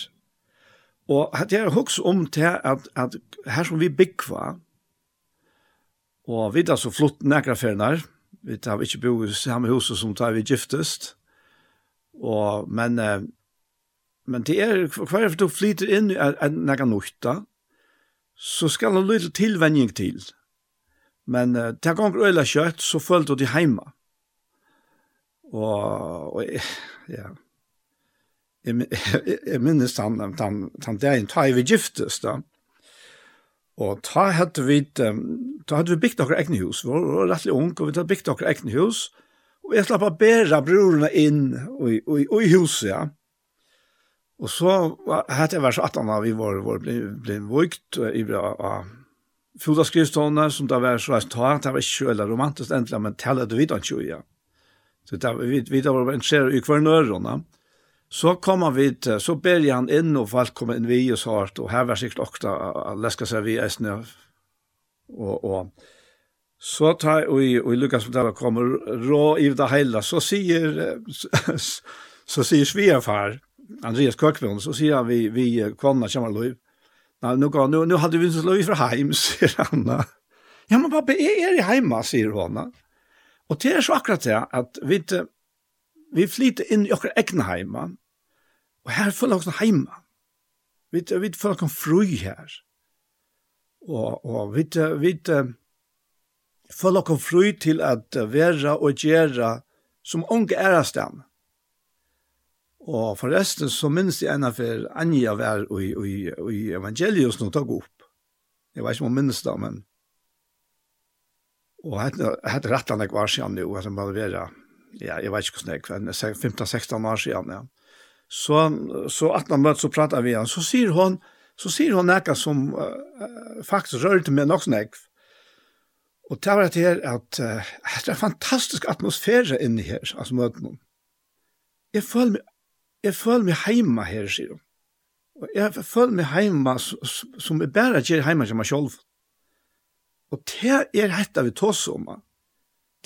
Og at jeg hoks om til at, at her som vi byggva, og vi da så flott nekra ferner, vi da vi ikke bo i samme huset som da vi giftest, og, men, men det er, hver for du flyter inn i nekra nukta, så skal han lytte tilvenning til. Men uh, til gong øyla kjøtt, så følte du de heima. Og, og ja, jeg minnes han, han, han der en tøy vi giftes da. Og ta hadde vi, ta hadde vi bygd okra egne hus, vi var rettelig ung, og vi hadde bygd okra egne hus, og jeg slapp å bæra brorene inn i, i, i huset, ja. Og så hadde jeg vært så at han vi var, var ble, ble vukt i bra av fjordaskrivstående, som det var så reist ta, det var ikke veldig romantisk endelig, men det hadde vi da ikke, ja. Så det, vi, vi da var interessert i hver nøyrene, ja Så kommer vi til, så ber jeg han inn, og folk kommer inn vi oss hardt, og her var sikkert okta, leska seg vi eisne, og, og så tar, og i, og i Lukas forteller kommer rå i det hele, så sier, så sier svigerfar, Andreas Køkvund, så sier han vi, vi kvanna kommer lov, Nei, nu, nå, nu hadde vi ikke lov fra heim, sier han. Ja, men pappa, er, er i heima, sier hun. Og det er så akkurat det, at vi, vi flyter inn i okra egna heima, og her føler oss heima. Vi, vi føler oss fri her. Og, og vi, vi føler oss fri til at vera og gjera som unge ærastan. Og forresten så minns jeg ena for Anja var i, i, i evangelius nå tog opp. Jeg vet ikke om hun minns det, men... Og hette rett han ikke var siden, nå, at han bare vera ja, jeg vet ikke hvordan jeg var, 15-16 år siden, ja. Så, så at man møtte, så pratet vi igjen. Så sier hun, så sier hun noe som uh, faktisk rørte meg nok snakk. Og det var det her at uh, det er fantastisk atmosfære inne her, altså møtene. Jeg føler meg, jeg føler meg hjemme her, sier hun. Og jeg føler meg hjemme som jeg bare gjør hjemme til meg selv. Og det er dette vi tås om,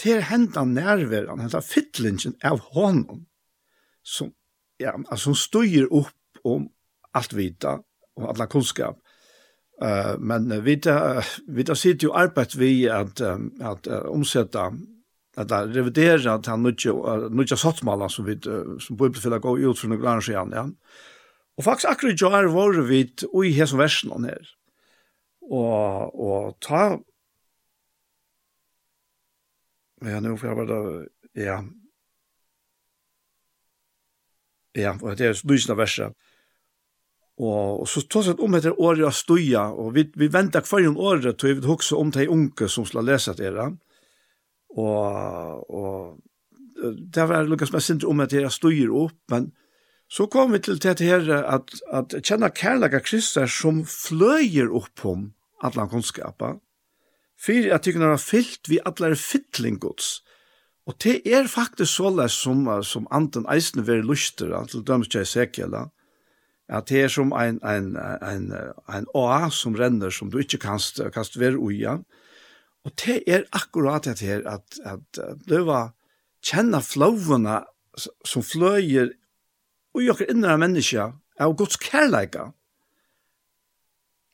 er hendan nærveran, hendan fytlingen av honom, som, ja, altså, som styr opp om alt vita, og alla kunnskap. Uh, men uh, vi da, vi da sitter jo arbeid vi at, um, at uh, omsetta, at da revidera at han nudja, uh, nudja sottmala som vi, uh, som bibelfella gå ut fra noen annars igjen, ja. Og faktisk akkurat jo er våre vi i hesen versen her. Og, og ta Ja, nu får jag bara, ja. Ja, och det är lysna verser. Og, og så tar at om etter året av stuja, og vi, vi venter hver en året, og vi vil om de unge som skal lese det dere. Og, og det var lukket som jeg om etter jeg stujer opp, men så kom vi til det her at, at kjenne kærlige krister som fløyer opp om alle kunnskaper, fyrir at tykkun er fyllt vi allar fytling gods. Og det er faktisk såleis som, som anten eisen veri luster, til dømes jeg sekel, at det er som ein, ein, ein, ein oa som renner, som du ikke kanst, kanst være uia. Og det er akkurat det her, at, at løva kjenna flovene som fløyer og jokker innere mennesker av Guds kærleika.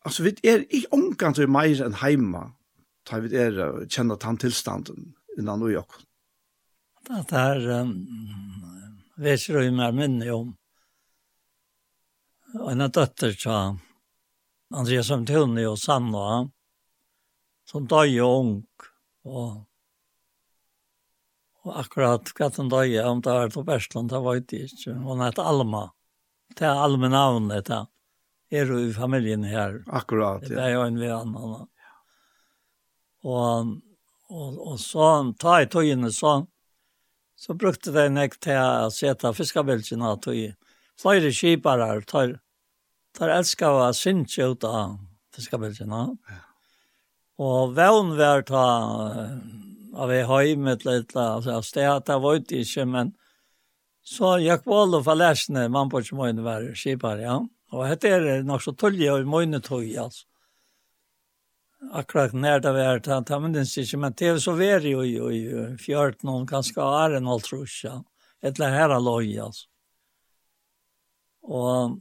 Altså, vi er ikke omkant til meir enn heima, ta vid er känna tant tillstånden innan och jag. Det här um, vet ju mer minne om en dotter så Andreas som tunne och Sanna som dog ju ung och och akkurat katten dog ju om det var på Västland det var ju inte hon heter Alma. Det är Alma namnet det är ju i familjen här akkurat ja. det är ju en vid annan Og, og, og så ta i tøyene sånn, så brukte de nek til å sette fiskabilsen av tøy. Flere kipere tar, tar elsker å synge ut av fiskabilsen av. Og vevn var ta av ei høyme til et eller annet sted, det var ikke ikke, men så gikk Vål for lesene, man på ikke måne var skipere, ja. Og dette er nok så tullig og måne måned tog, altså akkurat när det var det att men den sig men det så var ju ju i 14 någon ganska är en altrusha ett la här loj alltså och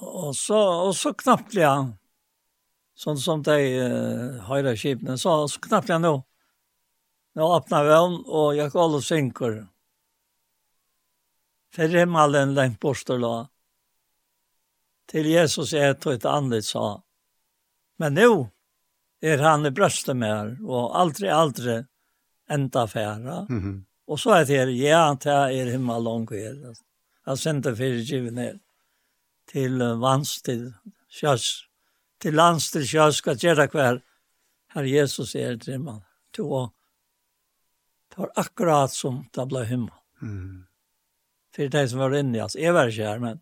och så och så knappt ja sånt som de uh, höra skipen så så knappt ja nu nu öppnar vi och jag kollar synker. För det malen den postorla till Jesus är ett annat sa. Men nu er han i bröstet med här och aldri aldrig enda färra. Mm -hmm. Och så är det, ja, det himmel himla långt här. Jag sände fyrtjuven ner till vans, til kjøs, till lands, till körs, ska göra kväll. Herre Jesus är det man. Det var akkurat som det ble himmel. Mm. För det som var inne, alltså, jeg var kär, men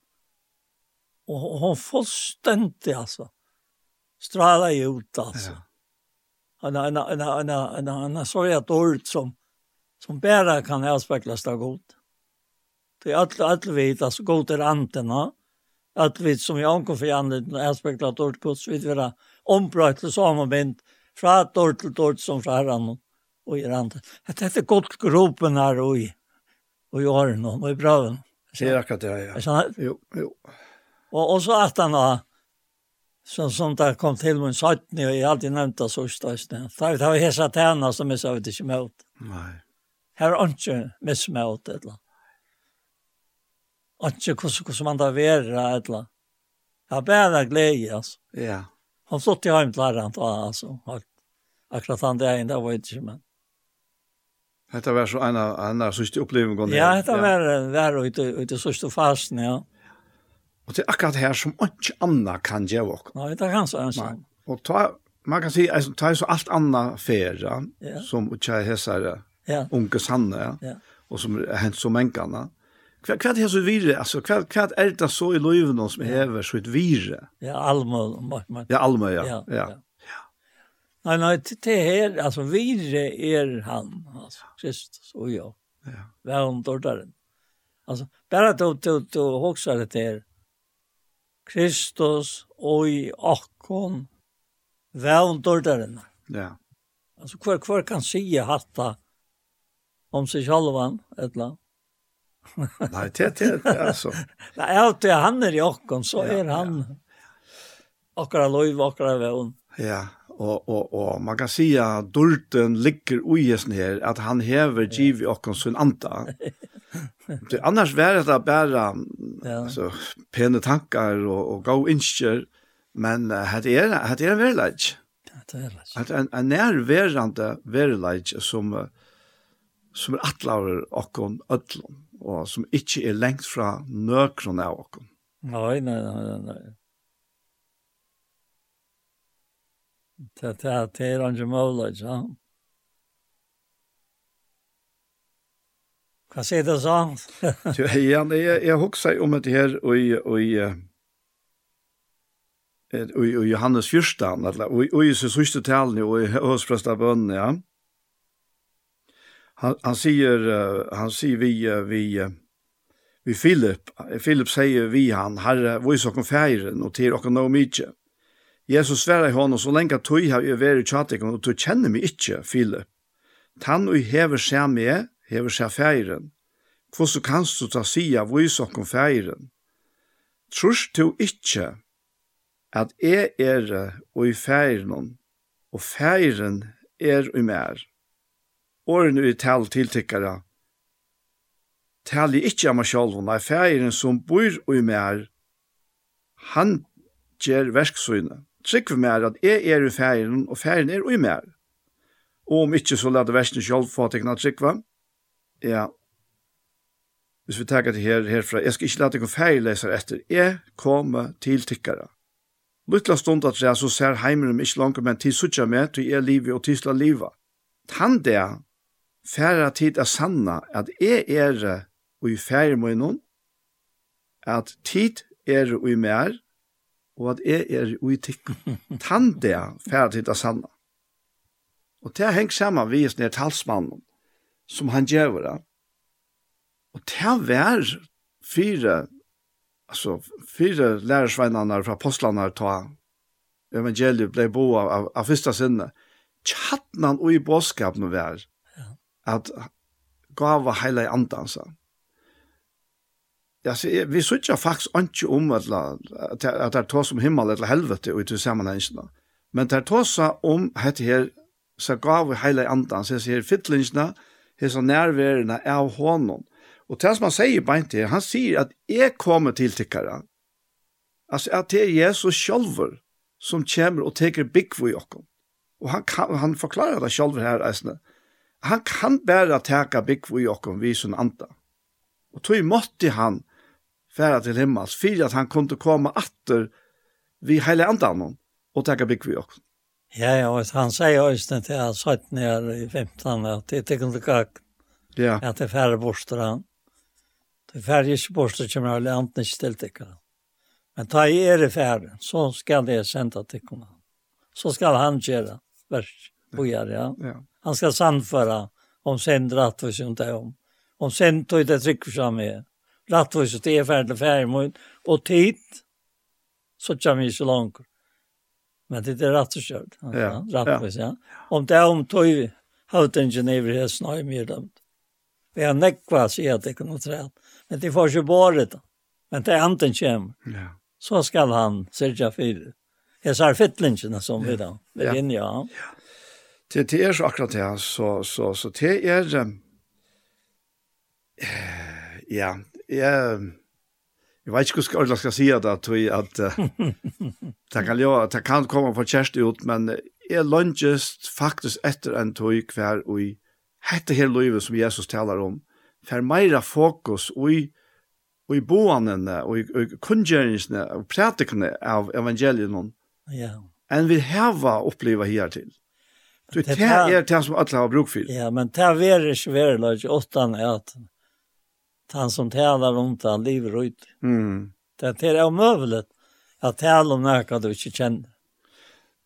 och hon fullständigt, alltså, strala ut, alltså. Ja en en en en en en en så jag ord som som bara kan avspeglas av god. Det är allt allt vet att så god är antenna. Allt vet som jag ankom för anledning att avspegla ord god så vid vara ombrott till samma bind från ord till ord som från herran och i anden. Det heter gott gropen här och i och jag har någon och i braven. Ser akkurat det ja. Jo jo. Och och så att han har Så som det kom til min sattning og jeg har alltid nämnt det så stösten. Det var hessa tärna som jag sa ut i mot. Nej. Här är inte missmöt ett eller. Inte hur hvordan man da være, ett eller. Jag bare glede, altså. Ja. Han stod till hem till altså. Og Akkurat han det er, det var ikke men. Hetta var så en av, en av sista upplevelse. Ja, hetta var var ute ute sørste fasen, ja. Og det er akkurat her som ikke annet kan gjøre oss. Nei, det er hans sånn. Og ta, man kan si, altså, ta så alt annet ferie, ja. som ikke hessare, ja. unge sanne, ja. og som er hent som mengene. Hva, hva er det så vire? Altså, hva, hva er det så i løyven som ja. hever så et vire? Ja, alma. Ja, alma, ja. ja, ja. ja. Nei, nei, det her, altså, vire er han, altså, Kristus og jeg. Ja. Vær om dårdaren. Alltså bara då då då det där Kristus og i akkon vevndordaren. Ja. Alltså kvar kvar kan säga hatta om sig självan eller Nej, det det alltså. Nej, allt det han er i okkon, så är han okkara loiv, okkara vevn. Ja, og, og, og man kan si at dulten ligger uisen her, at han hever giv i okkon sin anta. det annars var det bara ja. alltså pene tankar och och gå inskjer men hade är hade är väl lätt. Det är lätt. Att en en närvarande verlig som som är attlaurer okkon öllon och som inte är längt från nökron av okkon. Nej, nej, nej, nej. Det det det är en gemolage, ja. Kan se du så? ja, jeg, jeg husker om det her i, i, i, i Johannes 14, eller i, i sin siste talen og i høstpresta bønnen, ja. Han, han sier, han sier vi, vi, vi Philip, Philip sier vi han, herre, vi så kom feiren og til okken noe mykje. Jesus sverar i honom, så lenge tog har jeg vært i og du kjenner meg ikke, Philip. Tan og hever seg med, hever seg feiren. Hvordan kanst du ta sia vois okkom feiren? Trus du ikkje at jeg er og i feiren, og feiren er og mer. Åren i tal tiltikkere, tal jeg ikkje av meg sjolv, nei feiren som bor og i mer, han gjer verksøyne. Trykk for meg at jeg er i feiren, og feiren er og i mer. Og om ikkje så lade versen sjolv få tekna trykva, Ja. Hvis vi tar det her, herfra, jeg skal ikke lade dere leser etter. Jeg kommer til tikkere. Lytla stund at jeg så ser heimeren ikke langt, men til suttja med, til jeg livet og til slag livet. Han det, færre tid er sanna, at jeg er og i færre må noen, at tid er og i mer, og at jeg er og i tikkere. Han det, færre tid er sanna. Og det henger sammen vi er talsmannen som han gjør det. Og det var fire, altså fire lærersveinene fra apostlene ta evangeliet ble bo av, av, av første sinne. Tjattnan og i bådskapen var at gav hele andan andansa. Ja, så vi sutja faktisk ikke om at, at det er tås om himmel eller helvete og til sammenhengene. Men det er tås om dette her, så gav vi hele andan, så jeg sier fytlingene, hesa nærværende av hånden. Og det som han sier beint til, han sier at jeg kommer til tikkere. Altså at det er Jesus sjølver som kommer og teker bygg for okkom. Og han, kan, han forklarer det sjølver her, eisne. Han kan bare teka bygg for okkom vi som anda. Og tog måtte han færa til himmels, for at han kunne komme atter vi heile andan og teka bygg for okkom. Ja, ja, og han sier også til at 17 år i 15 at det ikke kunne. Ja. At det færre borster han. Det færre ikke borster som alle andre ikke til det Men ta i er i færre, så skal det sende til kona. Så skal han gjøre vers bojar, ja. ja. Han skal sannføre om sen og inte om. Om sen tog det tryck för mig. og det är färdigt färdigt mot och tid så kommer vi så långt. Men det är rätt så kört. Ja. Rättvis, ja. Om det är om tog hautingen Geneva här snöj mer dem. Vi har nekva sig att det kan träd. Men det får ju bara det. Men det är anten kem. Ja. Så ska han sälja för. Jag sa fittlingarna som vi då. Det är ja. Ja. Det det är så akkurat det så så så det är eh ja, ja Jeg vet ikke hur jeg skal si det at, at uh, det kan jo, det kan komme for kjæreste ut men jeg lunches faktisk etter en tog hver og i hette här livet som Jesus taler om for mera fokus og i och i boanen och i kungjärningarna og pratikene av evangelien. Ja. enn vi hava uppleva här till. Det är det som alle har bruk for. Ja, men det er värre svärlöjt åttan är att han som talar om det, han lever ut. Mm. Det är omöjligt att tala om något du inte känner.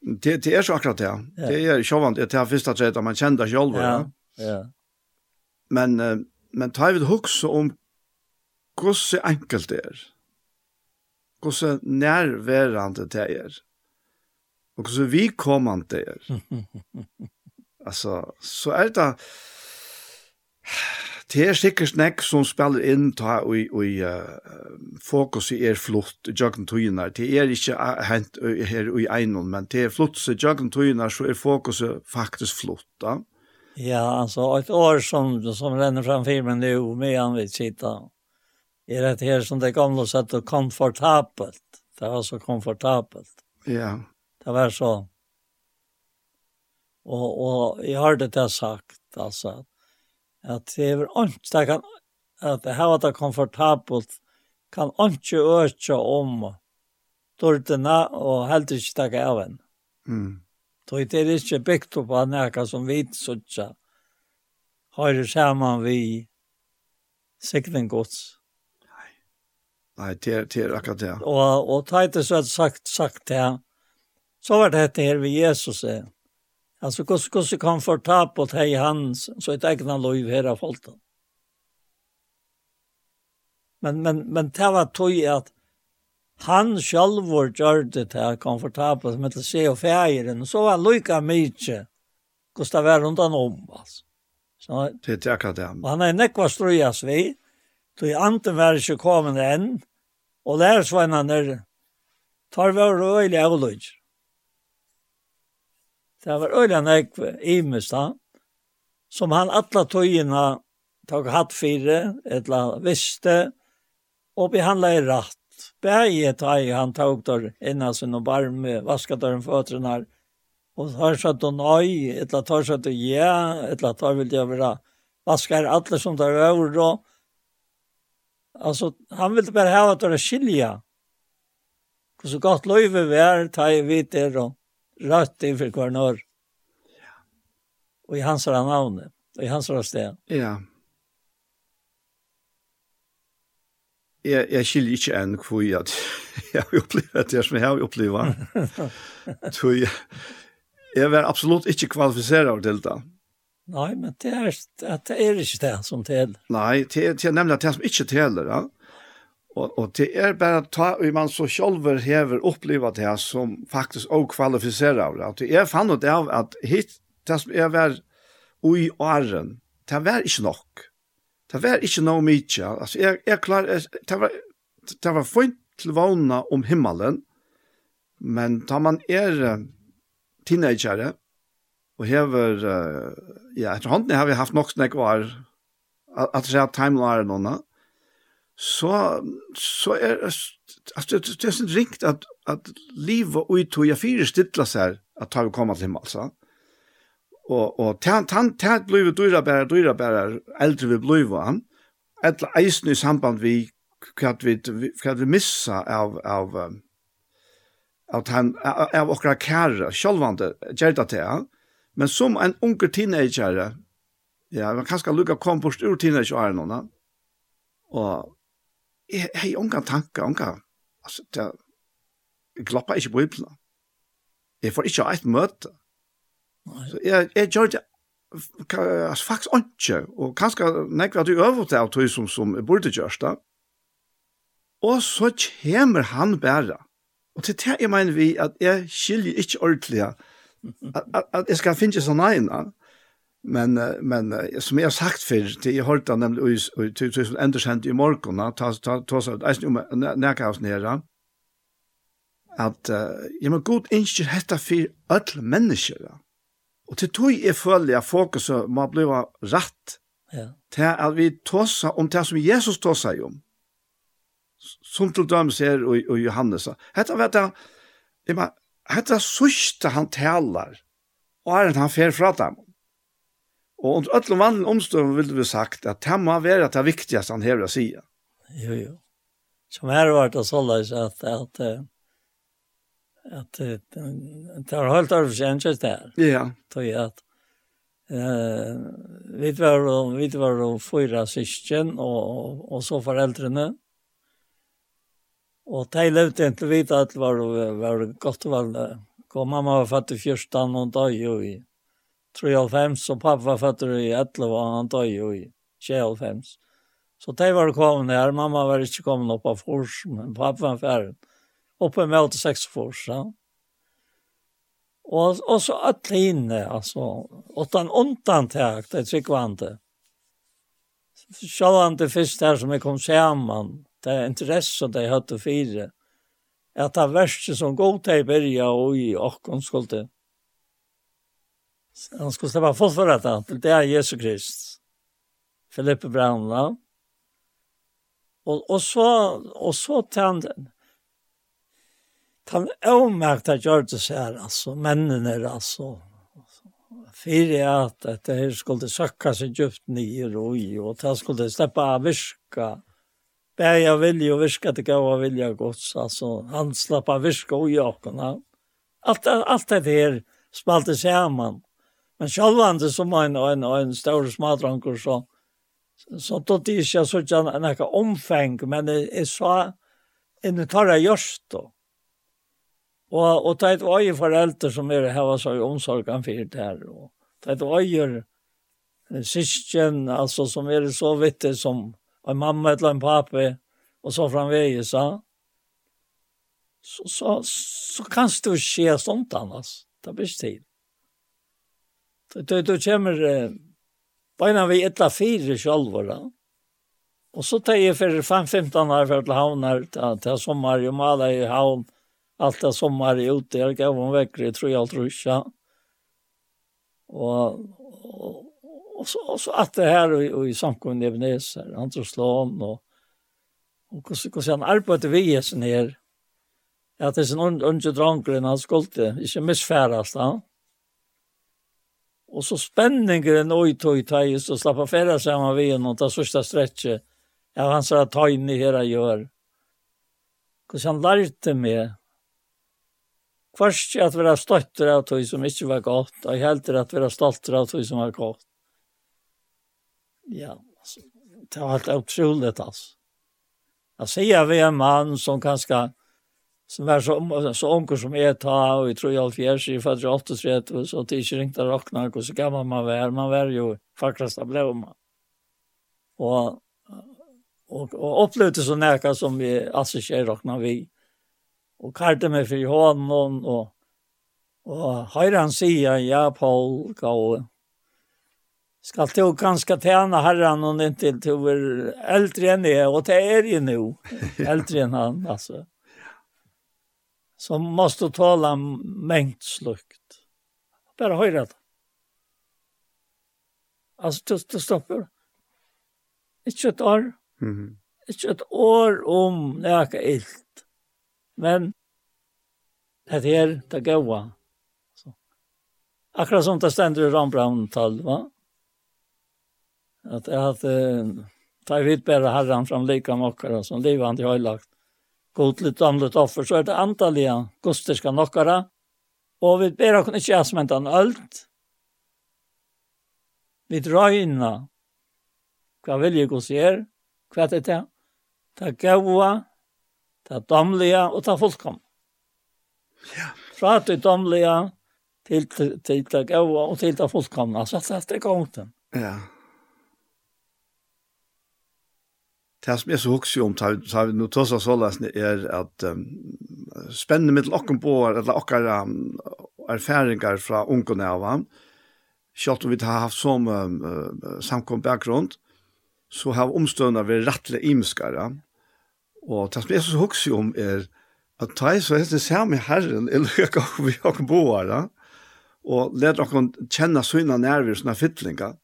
Det, det är så akkurat det. Ja. Det är sjovant, det är första trädet att man känner själv. Ja, ja. Men, men tar vi också om hur enkelt det är. Hur så närvarande det är. Och så vi kommer inte er. Alltså, så är det Det er sikkert nek som spiller inn ta og, og uh, fokus er flott i jøkken tøyene. Det er ikke hent her i egnom, men det er flott i jøkken tøyene, så er fokuset faktisk flott. Da. Ja, altså et år som, som renner fram filmen nu, med han vil sitte, er det her som det gamle sett og komfortabelt. Det var så komfortabelt. Ja. Det var så. Og, og jeg har det der sagt, altså, at at det er ikke det kan, at det her var det komfortabelt, kan ikke øke om dårdene og helt ikke takke av en. Mm. Så det er ikke bygd opp av noe som vi ikke har sammen vi sikten gods. Nei, det, er, det er akkurat det. Og, og ta etter så sagt, sagt det, så var det dette her ved Jesus er. Altså, hvordan, hvordan kan få ta på hej hans så et egna lov her av folk. Men men men det var tog at han selv var gjorde det här komfortabelt med å se och färgen så var han lykke mye, hvordan det var rundt han om altså. Så det er akkurat det. Og han er nekva strujas vi. Då är anten var ikke kommet enn, og lærersvennerne, är tar vi röjliga och lydger. Det var øyla nek i da, som han atla tøyina tog hatt fire, etla visste, og behandla i ratt. Bæge tøy han tog der innan sin og barme, vaskat der føtrene her, og tar seg til nøy, etla tar seg til ja, etla tar vil jeg være, vaskar alle som tar over då. Altså, han ville bare ha at det skilja. Hvor så godt løyve vi er, ta i vidt er og rødt innfyr hver norr. Og i hans rød navne, og i hans rød sted. Ja. Jeg, jeg skiljer ikke enn hvor jeg, jeg har opplevd det som jeg har opplevd. Så jeg, jeg var absolutt ikke kvalifiseret til det. Nei, men det er, det er ikke det som til. Nei, det er, det er nemlig det som ikke til, ja. Og, og det er bare ta, og man så sjølver hever oppleva det her som faktisk også kvalifiserer av det. Og det er fannet av at hit, det som er var ui åren, det var ikke nok. Det var ikke noe mye. Altså, jeg, jeg klar, jeg, det var, det var fint til vågna om himmelen, men da man er teenagere, og hever, ja, etter hånden har vi haft nok snakk år, at det er timeline og noe, så så er alltså det det er sånn ringt at, at liv og ut og jeg fire stilla seg at ta vi komma til himmel så. og og tant tant tant blev dyra bæra dyra bæra eldre vi blev han. Alla eisen i samband vi kvart vi kvart vi missa av av av han av och kärra självande gerda te. Men som en ung teenager Ja, man kan skal lukka kom på stor teenage-åren, og jeg har unga tanker, unga, altså, det, jeg glopper ikke på Bibelen. Jeg får ikke et møte. Så jeg, jeg gjør det altså, faktisk ikke, og kanskje nekker at du øver til av tog som, som burde gjørs da. Og så kommer han bare. Og til det jeg mener vi at jeg skiljer ikke ordentlig at, at, at jeg skal finne sånn egnet. Men, men som jeg har sagt før, til jeg hørte han nemlig i 2000 i morgen, ta ta seg ut, eisen om nærkavs nere, at uh, jeg må god innskjer hette for alle mennesker. Og til tog jeg føler jeg fokuset må bli rett ja. til at vi tåsa om det som Jesus tåsa om. Som til dem ser og, og Johannes. Hetta vet jeg, jeg må, hetta sørste han talar og er han fer fra dem. Og under alle vanlige omstående ville vi sagt at det må være det viktigaste han hever å si. Jo, jo. Som her var det sådär så att, at, at det har hållit av förtjänst der. Ja. Tog att eh, vi var, vi var og fyra syskjen og, og så foreldrene. Og de levde ikke vidt at det var, var godt och väl. Mamma var fattig fyrstan og dag jo i 3.5, og pappa var født i 11 og han døg jo i 95. Så de var kommet her, mamma var ikke kommet opp av fors, men pappa var ferdig. Oppe med 86 fors, ja. Og, og så alle inne, altså, og den undantak, det er tryggvante. Sjålan det første her som jeg kom sammen, det er interesse de hadde fire, at det verste som god til å begynne og i åkken skulle Han skulle släppa fått för detta. Det är Jesu Krist. Filippe Brannan. Och, och så, och så tänden. Han avmärkta Gjördes här, alltså, männen är alltså. Fyrir att det här skulle søkka seg djupt ner och i. Och han skulle släppa av virka. Bæja vilja og virka til gav vilja gods. Alltså, han släppa av virka och okkona. Allt, alt det här spalte samman. Men självande som en, en, en stor smadranker så, så tog det ikke så ikke noe omfeng, men jeg, jeg sa, en det tar jeg gjørst da. Og, og det er et øye foreldre som er her, så i omsorgen for det her. Og det er et øye syskjen, altså som er så vittig som en mamma eller en pape, og så framvegis. Så, så, så, så kan det jo skje sånt annars. Det blir tid. Du, du kommer beina vi etla fyra da. Och så tar jeg för 5-15 år för att havna til sommer, i maler i havn. Allt det sommer är ute. jeg gav om vekker, jeg tror jag tror Och, och, och, så, och så att det här och, och i samkommun i Ebenezer. Han slån och och hur ska han arbeta vi är sen här. Ja, det är en unge dronker han skulle inte missfäras. Ja. Og så spänningen oj tog tog, så slappa färra samman vid en och ta första stretchet. Ja, han sa att ta in i hela gör. Kus han lärte mig Først at være stolter av tog som ikke var godt, og helt at være stolter av tog som var godt. Ja, altså, det var helt utrolig, altså. Jeg sier vi en mann som kanskje som var så, så onker som jeg ta, og jeg tror jeg alt fjers, jeg fatt jo alt og srett, og så til ikke ringte råkna, og så gammel man var, man var jo faktisk av blev man. Og, og, og opplevde så nækka som vi altså ikke råkna vi. Og karte meg for hånden, og, og høyre han sier, ja, Paul, gå skal du ganske tjene herren og inntil du er eldre enn jeg, og det er jeg nå, eldre enn han, altså som måste tala mängd slukt. Bara höra det. Alltså, det, det stoppar. Ikke et år. Mm. Ikke et år om det näka ilt. Men det er det gode. Så. Akkurat som det stender i Rambraun tal, va? Att, att uh, tar vid bare herren fram lika mockare som livande har lagt god litt damlet offer, så er det antallige gustiska nokkara. Og vi ber oss ikke asmenta en ølt. Vi drøyna hva vilje gos er, hva er det? til? Det Ta gaua, er damlige, og det er fullkom. Ja. Fra til damlige, til, til, til ta gaua og til ta fullkomna. Så det er gångt. Ja. det som jeg så også om, så har vi nå tås av sålesen, er at um, spennende mitt okken på, eller okker um, erfaringer fra ungene av ham, selv om vi har haft som um, uh, samkom bakgrunn, så har omstående vært rettelig imeskere. Og det som jeg så også om er, at ta i så heter det samme herren, eller jeg kan vi har på her, og leder dere kjenne sånne nerver, sånne fytlinger.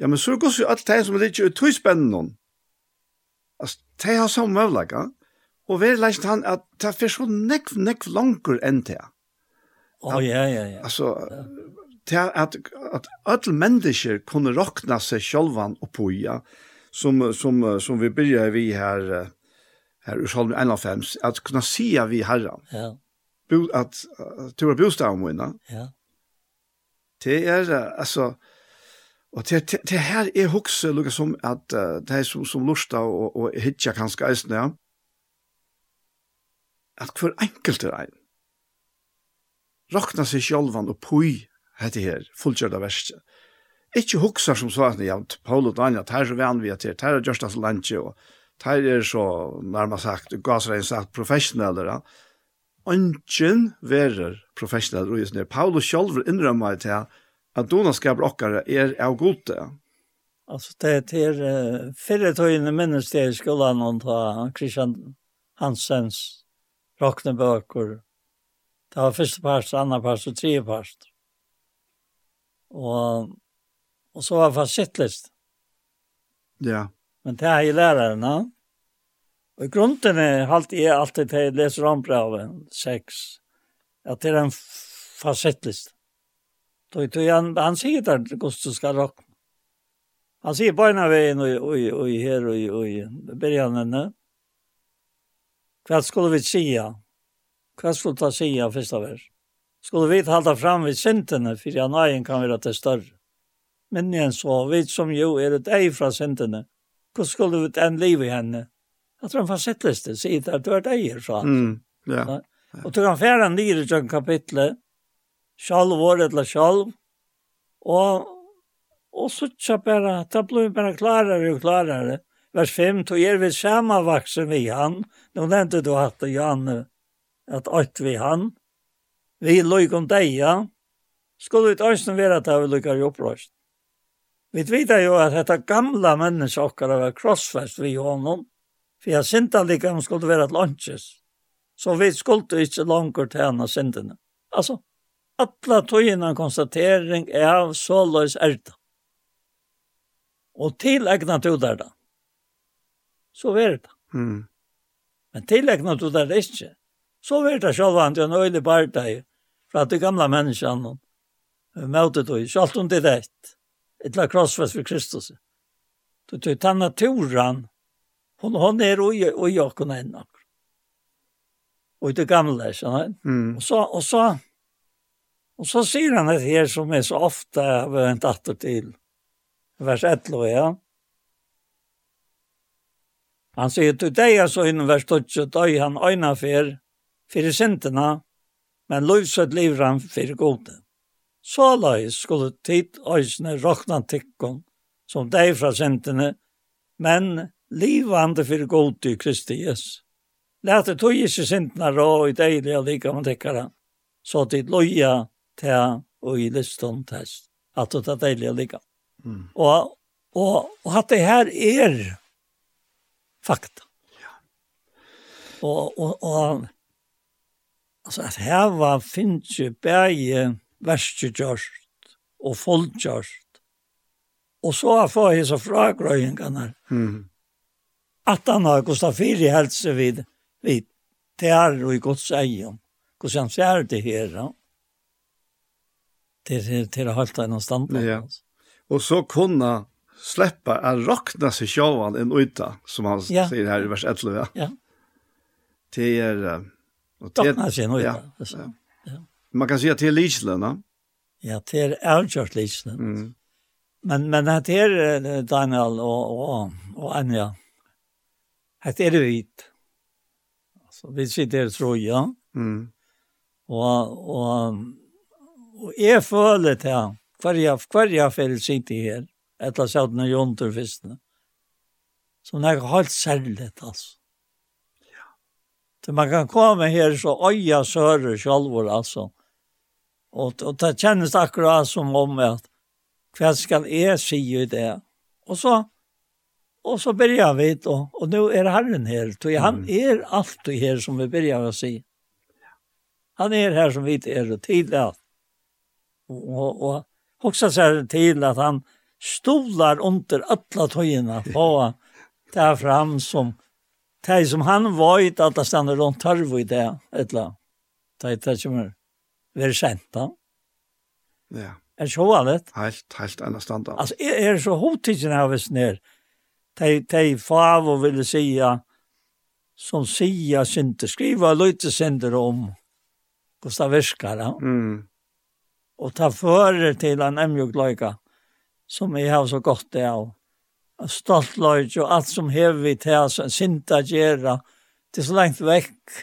Ja, men så går jo alt det som er litt utøyspennende, de har samme møvlaga, og vi leist han at det er så nekv, nekv langer enn det. Å, ja, ja, ja. Altså, det er at, at alle mennesker kunne råkna seg sjølvan og på ja, som, som, som vi begynner vi her, her i Salm 51, at kunna sia vi herren, Ja. Bo, at, at, at, at, at, at, at, at, at, altså, Og til, til, til her er hokse lukka som at uh, det er som, som lusta og, og hitja kanskje eisne, ja. At hver enkelt er ein. Rokna seg sjolvan og pui hette her, fullkjørda verset. Ikke huksa som så at ja, Paul og Daniel, her så vann vi at her, her er as lunch, og her er så, nærmast sagt, gasrein sagt, professionaler, ja. Ongen verer professionell, og just ned. Paul og innrømmer til her, at donaskap okkara er av gode. Altså det er til uh, fyrre tøyene minnes det i skolan og ta Christian Hansens rocknebøker. Det var første part, andre part og tredje part. Og, og så var det fasittlist. Ja. Men det er i læreren, ja. Og i grunden er alltid jeg alltid til jeg leser om brevet, sex, at det er en fasittlist. Då då han han säger där Gustav ska rock. Han säger bara när vi nu oj oj här oj och början nu. Vad skulle vi säga? Vad skulle ta säga första vers? Skulle vi hålla fram vid synden för jag nej kan vi att större. Men igen så vi som ju är det ej från synden. Hur skulle vi än leva i henne? Jag tror han fastsätts det, säger att du är det så. Mm, ja. Och då kan färden ner i kapitel sjalv sjalvor eller sjalv. Og, og så tja bara, det blir bare klarere og klarere. Vers 5, to er vi samme vaksen vi han». Nå nevnte du at Janne, at alt vi han. Vi løg om deg, ja. Skulle vi ønske være at vi lykker i opprøst. Vi vet jo at dette gamla mennesket okkara var krossfest vi honom. For jeg synte allikevel skulle være et lunches. Så vi skulle ikke langer tjene syndene. Altså, alla tøyina konstatering av såløys erda. Og til egna der da. Så ver det. Mm. Men til egna der det ikke. Så ver det sjálvand en øylig deg fra de gamle menneskene og møte tøy, sjálvt om det er et. Etla krossfest for Kristus. Du tøy, ta naturen hon, hon er oi, oi, oi, oi, Og oi, oi, oi, oi, oi, oi, og så, oi, oi, Og så sier han et her som er så ofte av en datter til. Vers 11, ja. Han sier, «Tu deia så innen vers 12, døy han øyna for, for sintena, men løyset livra han for gode. Så løys skulle tid øysene råkna tikkon, som deg fra sintene, men livande for gode i Kristi Jesus. Læte tog ikke sintena rå i deilig og lika man tikkara, så tid løya til og i listan test. At det er deilig å. Mm. Og, og, og at det her er fakta. Ja. Og, og, og altså at her var finnes jo bare verstgjørst og fullgjørst. Og så har fått jeg så fragrøyingene. Mm. At han har kostet fire helse vid, vid det og i godt seg om. Hvordan ser det her? Ja? till till att hålla en standard. Ja. Och så kunna släppa att rockna sig självan en uta som han ja. säger här i vers 11. Ja. Det är och det rockna sig en uta. Ja. ja. ja. Man kan säga till Lisland. Ja, till Algert Lisland. Mm. Men men det är Daniel och och och Anja. Det är det vit. Alltså vi sitter tror jag. Mm. Och och Og jeg føler til han, hver jeg, hver jeg fyrir sitte her, etter satt når jontur fyrstene. Så det er helt særlig, altså. Ja. Så man kan komme her så øya sører selv, altså. Og, og det kjennes akkurat som om at hva skal jeg si i det? Og så, og så begynner vi, og, og nå er Herren her. Så han er alltid her som vi begynner å si. Han er her som vi er, og tidlig alt og, och också så til att han stolar under alla tøyene på det fram som det som han vet at att det stender runt tørv i det ettla. Det är som er väl sent då. Ja. Är så allt. Helt helt annorlunda. Alltså är, är så hotigt när vi snär. De de fav och vill säga som sia synte skriva lite synder om Gustav Veskara. Mm og ta fører til en emjukløyka, som jeg har så godt det av. Stolt løyka og alt som hever vi til oss, en sinta gjerra, til så lengt vekk.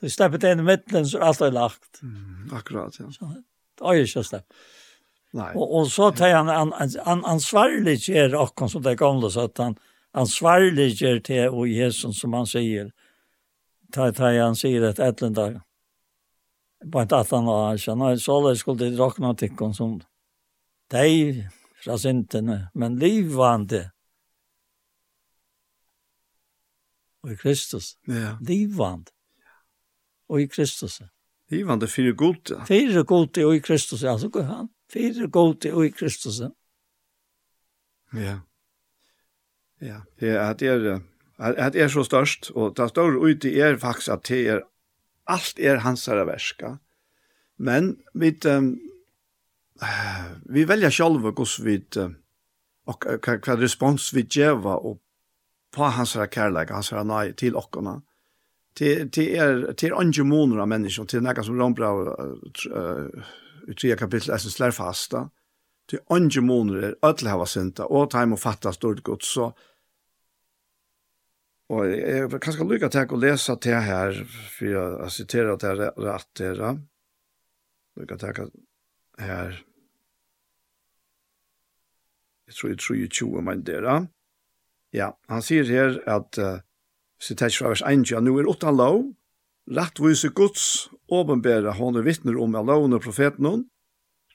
Du slipper det inn i midtelen, så er alt er lagt. Mm, akkurat, ja. Så, det er ikke slipp. Nei. Og, og så tar han, han, han ansvarlig gjør akkurat som det gamle, så at han ansvarlig gjør til og Jesus, som han sier. Tar, tar han sier et eller annet på en attan och han känner så det skulle det rakna tyckon som dig fra syntene, men livvande Og i Kristus. Ja. livvande Og i Kristus. Livvande fyra goda fyra goda og i Kristus. Alltså går han. Fyra goda og i Kristus. Ja. Ja. Det är det är det är så störst. Och det står ute er faktiskt att det är Allt är hans verska. Men vi um, vi väljer själva hur vi och vad respons vi ger och på hans kärlek, hans nej till ockorna. Till till er till angemoner av människor till några som rombra uh, i tre kapitel är slär fasta. Till angemoner öll hava synta, och tajm och fatta stort gott så Og jeg vil kanskje lykke til å lese til her, for jeg siterer til rett til det. Lykke til her. Jeg tror jeg tror jeg tror man dere. Ja, han sier her at, uh, siterer fra vers 1, ja, nå er åttan lov, rettvise gods, åbenbære hånd vittner om av loven og profeten hon,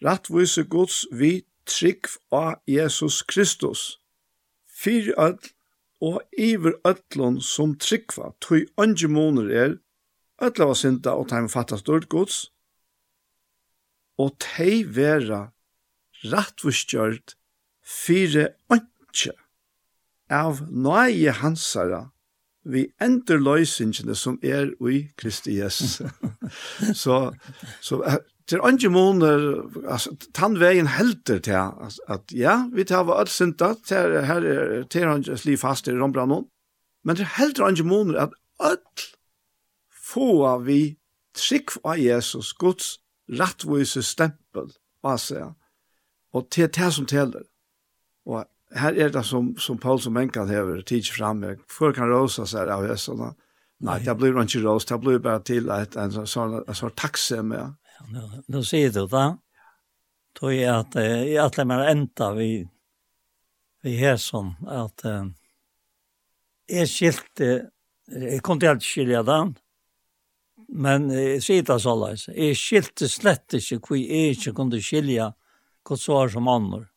rattvise gods vi trygg av Jesus Kristus, fyr at og iver ötlun som tryggva, tui ongi moner er, ötla var synda og teim fatta stort gods, og tei vera rattvustgjørt fire ongi av nøye hansara vi endur løysingene som er ui Kristi Jesus. så, så Det er ikke måneder, altså, tannveien helter til at, at ja, vi tar hva alt synda, til her er til han sli fast i rombrannen, men det helter andre måneder at alt få vi trygg av Jesus, Guds rattvise stempel, hva sier og til det som teller. Og her er det som, som Paul som enkelt hever, tids framme, før kan rosa seg av Jesus, Nei, det blir ikke råst, det blir bare til et, en sånn, en sånn takkse med Nu, nu ser du det. Då är att jag att lämna ända vi vi här som att är skilt jag kom till att skilja det. Men jag ser det så läs. Jag skilte slett inte hur jag inte kunde skilja gott svar som annor.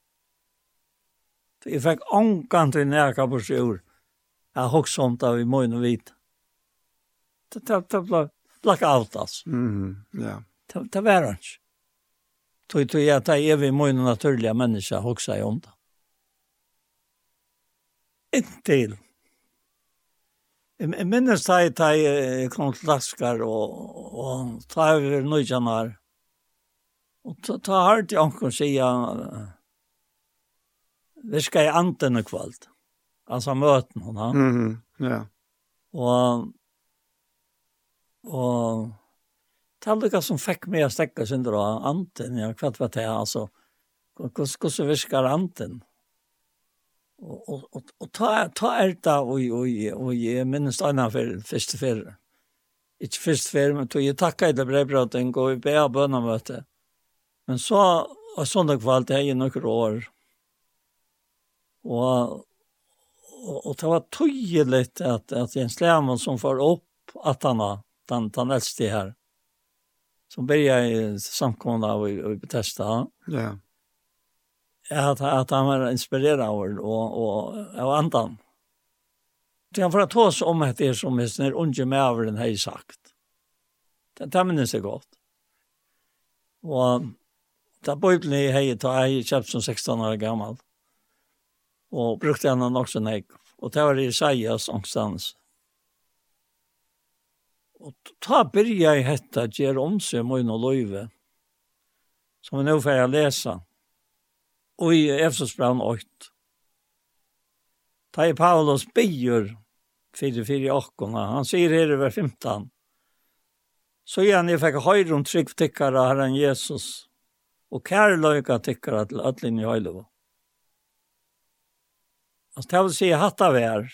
Jag fick ångan till näka på sig ur. Jag har också sånt där vi må ju vita. Det det, det blev blackout alltså. Mm, ja. Det var han ikke. Tog tog jeg at det er vi mye naturlige mennesker hoksa i om det. Inntil. Jeg minnes da jeg, da jeg kom til Laskar og, og ta over her. Og ta, ta hardt til anker sier vi skal i anten antenne kvalt. Altså møten hun har. Mm -hmm. ja. Og, og det er lukka som fick mig att stekke sin dra anten. Jag hva var det altså, hvordan Hur så viskar anten? Och och och, og ta ta älta og, og jeg minnes det ene för första ferie. Ikke første ferie, men tog jag tackar i det brevbröten går i på bönemöte. Men så og sånn det kvalt det i några år. Och och, og det var tydelig att att Jens Lehmann som får upp att han den den äldste här som började samkomna och, och Bethesda. Ja. Att, att han var inspirerad av och, och, av andan. Det han får ta oss om det som är när unge med över den här sagt. Det det minns det gott. Och det bibeln i hej ta i köpt som 16 år gammal. Och brukte han också nek. Och det var i Isaias ångstans. Og ta byrja i hetta, gjer om seg møyn og løyve, som vi nå får jeg lesa, og i Efsosbrann 8. Ta i Paulus byr, fyrir fyrir okkona, han sier her over 15, så igjen jeg fikk høyre om trygg tikkara herren Jesus, og kærløyka tikkara til ødlin i høyleva. Altså, det vil si hatt av er,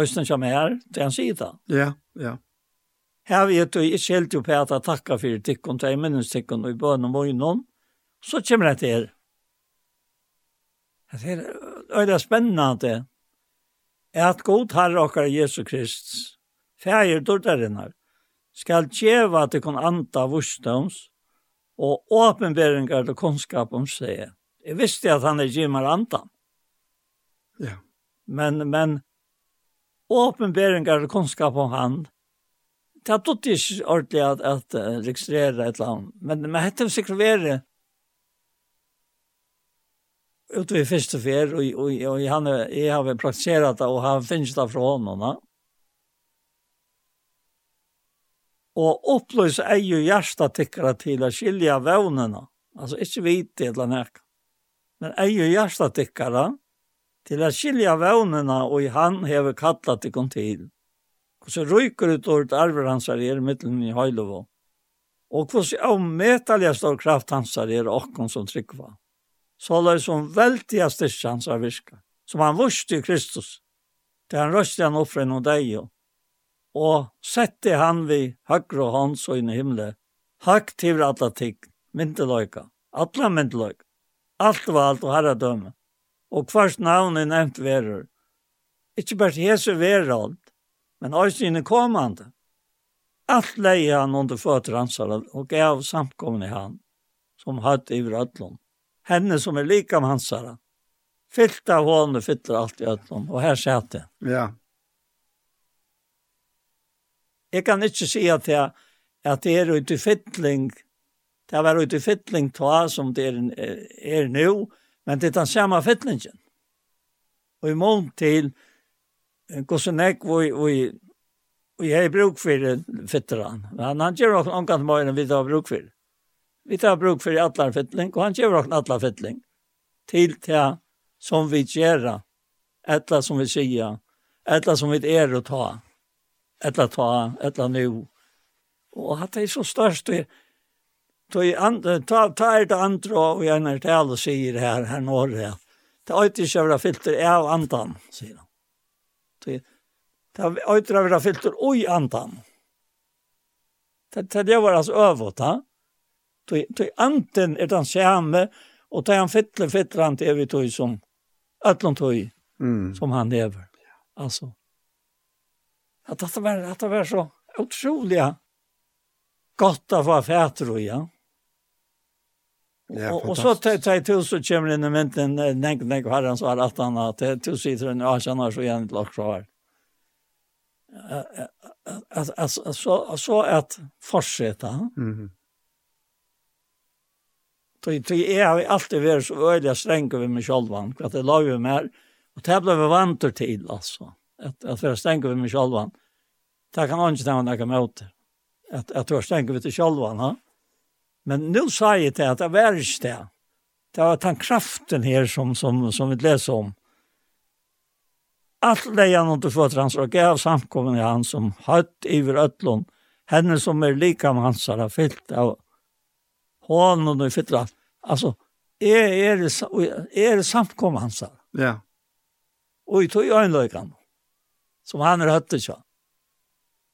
Øystein kommer her, det han sier da. Ja, ja. Her vet du ikke helt jo på at jeg takker for tikkun, til jeg minnes tikkene i bøn og møgnen, så kommer jeg til her. Det er, det er spennende at god herre okkar Jesu Krist, fægir dordarinnar, skal djeva til kon anta vursdoms og åpenberingar til kunnskap om seg. Jeg visste at han er gymmar andan. Ja. Men, men åpenberingar til kunnskap om han, det har dutt ikke ordentlig at, at uh, registrere et eller annet. Men, men hette vi sikkert være ute vi først og og, og, og han, jeg har praktiseret det, og han finnes det fra hånden. Da. Og oppløs er jo hjertet tikkere til å skilje vevnene. Altså ikke vite et eller annet. Men er jo hjertet tikkere til å skilje vevnene, og han hever kattlet til kontilen så ryker ut året arver hans er mittlen i høylevå. Og hvordan avmetallige stor kraft hans er åkken som tryggva. Så la det som veldige styrke hans er virka. Som han vurste i Kristus. Det han røste han opp noen deg jo. Og sette han vi høyre og hans og inn i himmelen. Hakk til alle ting. Myndeløyka. Alle myndeløyka. Alt var alt og herredømme. Og hvers navn er nevnt verur. Ikke bare Jesu verer alt men også inne kommande. Alt leie han under føtter hans og gav samkomne han, som hatt i vrötlom. Henne som er lika med hansar. Fyllt av hånden fyller alt i ötlom, og her sier det. Ja. Jeg kan ikke si at jeg, at det er ute i fytling, det var ute i fytling ta som det er, er, er nå, men det er den samme fytlingen. Og i mån til, hvordan jeg var i Vi har bruk for fytteren. Han, han gjør også omkant mer enn vi har bruk for. Vi tar bruk for atler fytling, og han gjør også atler fytling. Til til som vi gjør, etla som vi sier, etla som vi er å ta, etla ta, etla nu. Og at det er så størst, ta, ta er det andre, og jeg er nær til alle sier her, her når det. Ta er ikke å være filter av andan, sier han. Det det åter av det filter oj antan. Det det det var alltså övåt ha. Då då anten er den skärme och tar han fettle fettran till vi tog som Atlantoy mm. som han lever. Alltså att det var att det var så otroliga gott att få fäter ja. Ja, och så tar jeg til, så kommer inn i mynten, när jag herren, så har allt annat att til sig tror ja, kjenner så igjen, lag så her. Alltså så så at fortsätta. Mhm. Så jeg har alltid vært så öliga sträng över mig själv at det la jo mer og det ble vi vant til, altså, at, at vara streng over meg selv. Det kan inte ta noe med några at Att att vara sträng över till själv, va? Men nu sa jeg til at det var ikke det. Det var den kraften her som, som, som vi läser om. Allt lejan under fötter hans og gav samkommen i han som hött iver øtlån, Henne som är lika med hans har fyllt av honom och fyllt av. Alltså, är, är, det, är det samkommen hans har. Ja. Och i tog jag en. Som han er hött så.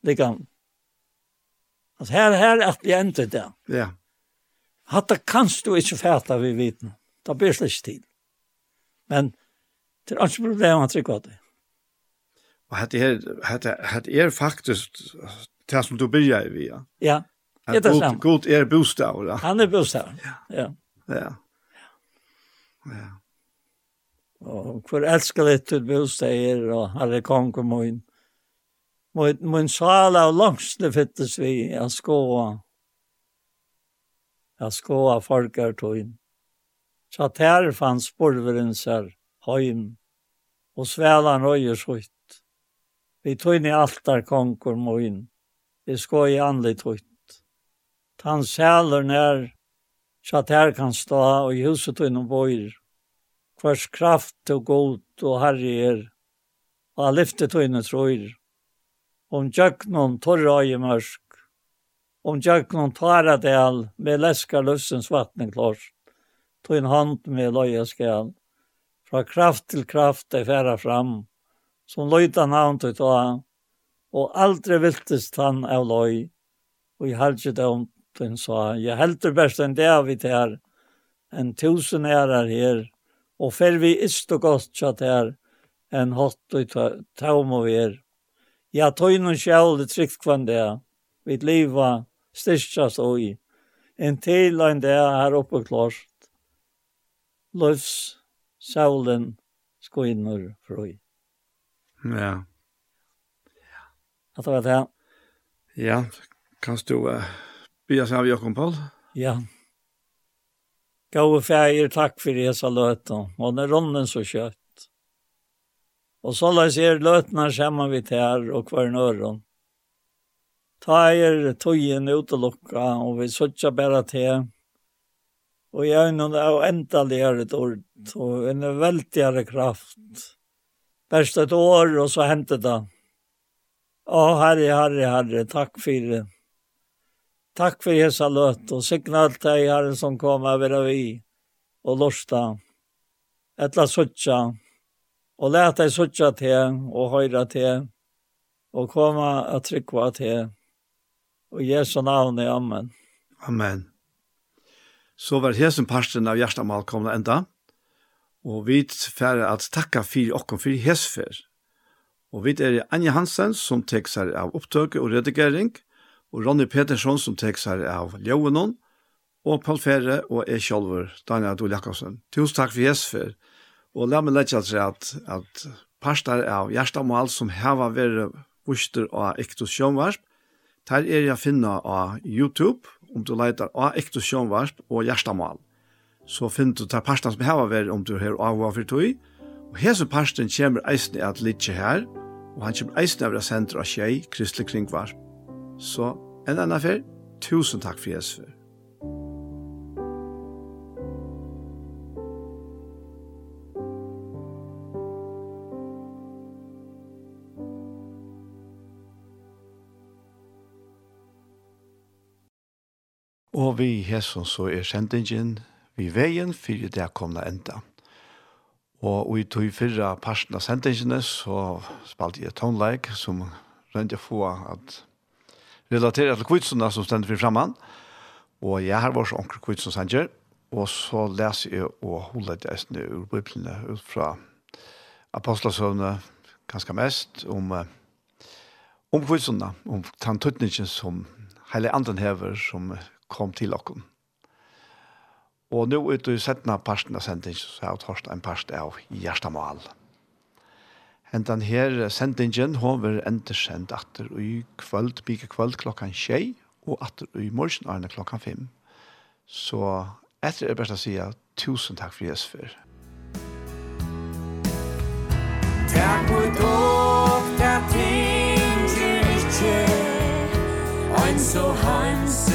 Lika. Alltså her, her er det endet det. Ja. Hatta kanst du ikke fæta vi viten. Da blir det ikke tid. Men det er ikke problem at trykker det. Og hatt er, hatt er, er faktisk det som du byrja i vi, ja? Ja, det er det samme. God er bostav, ja? Han er bostav, ja. Ja. Ja. Og hvor elsker litt ut bostav er, og herre kong og min. Min sala og langsle fittes vi, jeg skåa at skåa folkartøyn. Så der fanns seg høym, og svelan røyer sutt. Vi tøyn i altar konkur moin, vi skå i andlig tøyt. Tan sæler nær, så der kan stå, og i huset tøyn og boir. Hvers kraft og god og herre er, og lyftet tøyne trøyr. Om tjøknon torra i mørk, om Jöknon Taradel med läskar lussens vattenklors. Tog en hand med lojaskal. Fra kraft til kraft er færa fram, som løyta navn til ta, og aldri viltest han av løy, og i halvdje om den sa, jeg helter best enn det vi tar, en tusen ærar her, og fer vi ist og godt tjatt her, en hatt og taum og er. Ja, tøynen sjæl det trygt kvann det, vi liva styrkjast og i. En til en det er oppe klart. Løvs saulen skoinner frøy. Ja. ja. At det var det. Ja, kan du uh, bya seg av Jakob Paul? Ja. Gode feir, takk for det så løten. Og den ronden så kjøtt. Og så la oss gjøre løtene sammen vi her og hver nøren ta er tøyen utelukka, og vi søtja bare til. Og jeg er noen av endaligere et ord, og en veldigere kraft. Best et år, og så hentet det. Å, herre, herre, herre, takk for det. Takk for Jesa løt, og sikna alt deg, herre, som kom over av vi, og lorsta. Etla sutja, og let deg sutja til, og høyra til, og koma at trykva til Og Jesu navn er Amen. Amen. Så var hesen parsten av hjertemal komna enda, og vi får at takka for okkom for hesfer. Og vi er Anja Hansen som tek seg av opptøke og redigering, og Ronny Petersson som tek seg av Ljøvenon, og Paul Ferre og jeg selv, Daniel Adol Jakobsen. Tusen takk for hesfer, og la meg lette seg at, at parster av hjertemål som har vært vuster av ektos sjønvarsp, Der er jeg finna av YouTube, om du leitar av ekte sjånvarsp og hjertamal. Så finner du ta parsten som heva veri om du her avhva for tog. Og hese parsten kommer eisne at litje her, og han kommer eisne av sentra tjei, kristelig kringvarsp. Så en annan fyr, tusen takk for Jesus Og vi hesson så er sendingen vi veien for det komna enda. Og i tog fyrra parten av sendingene så spalte jeg tonleik som rønte jeg få at relatera til kvitsuna som stender for framman. Og jeg har vært onker kvitsuna sanger, og så leser jeg og holder det eisne ur biblene ut fra apostlesøvne ganske mest om om kvitsuna, om tantutningen som hele anden hever som kom til okken. Og nå ute i settene parten av sendingen, så har jeg tørst en part av Gjerstamal. Hentan her sendingen har vært sendt atter i kvöld, bygge kvöld klokkan tjei, og atter i morgen er klokkan fem. Så etter er best å si tusen takk for Jesus for. Takk for dog, der ting til ikke, ein so hansen.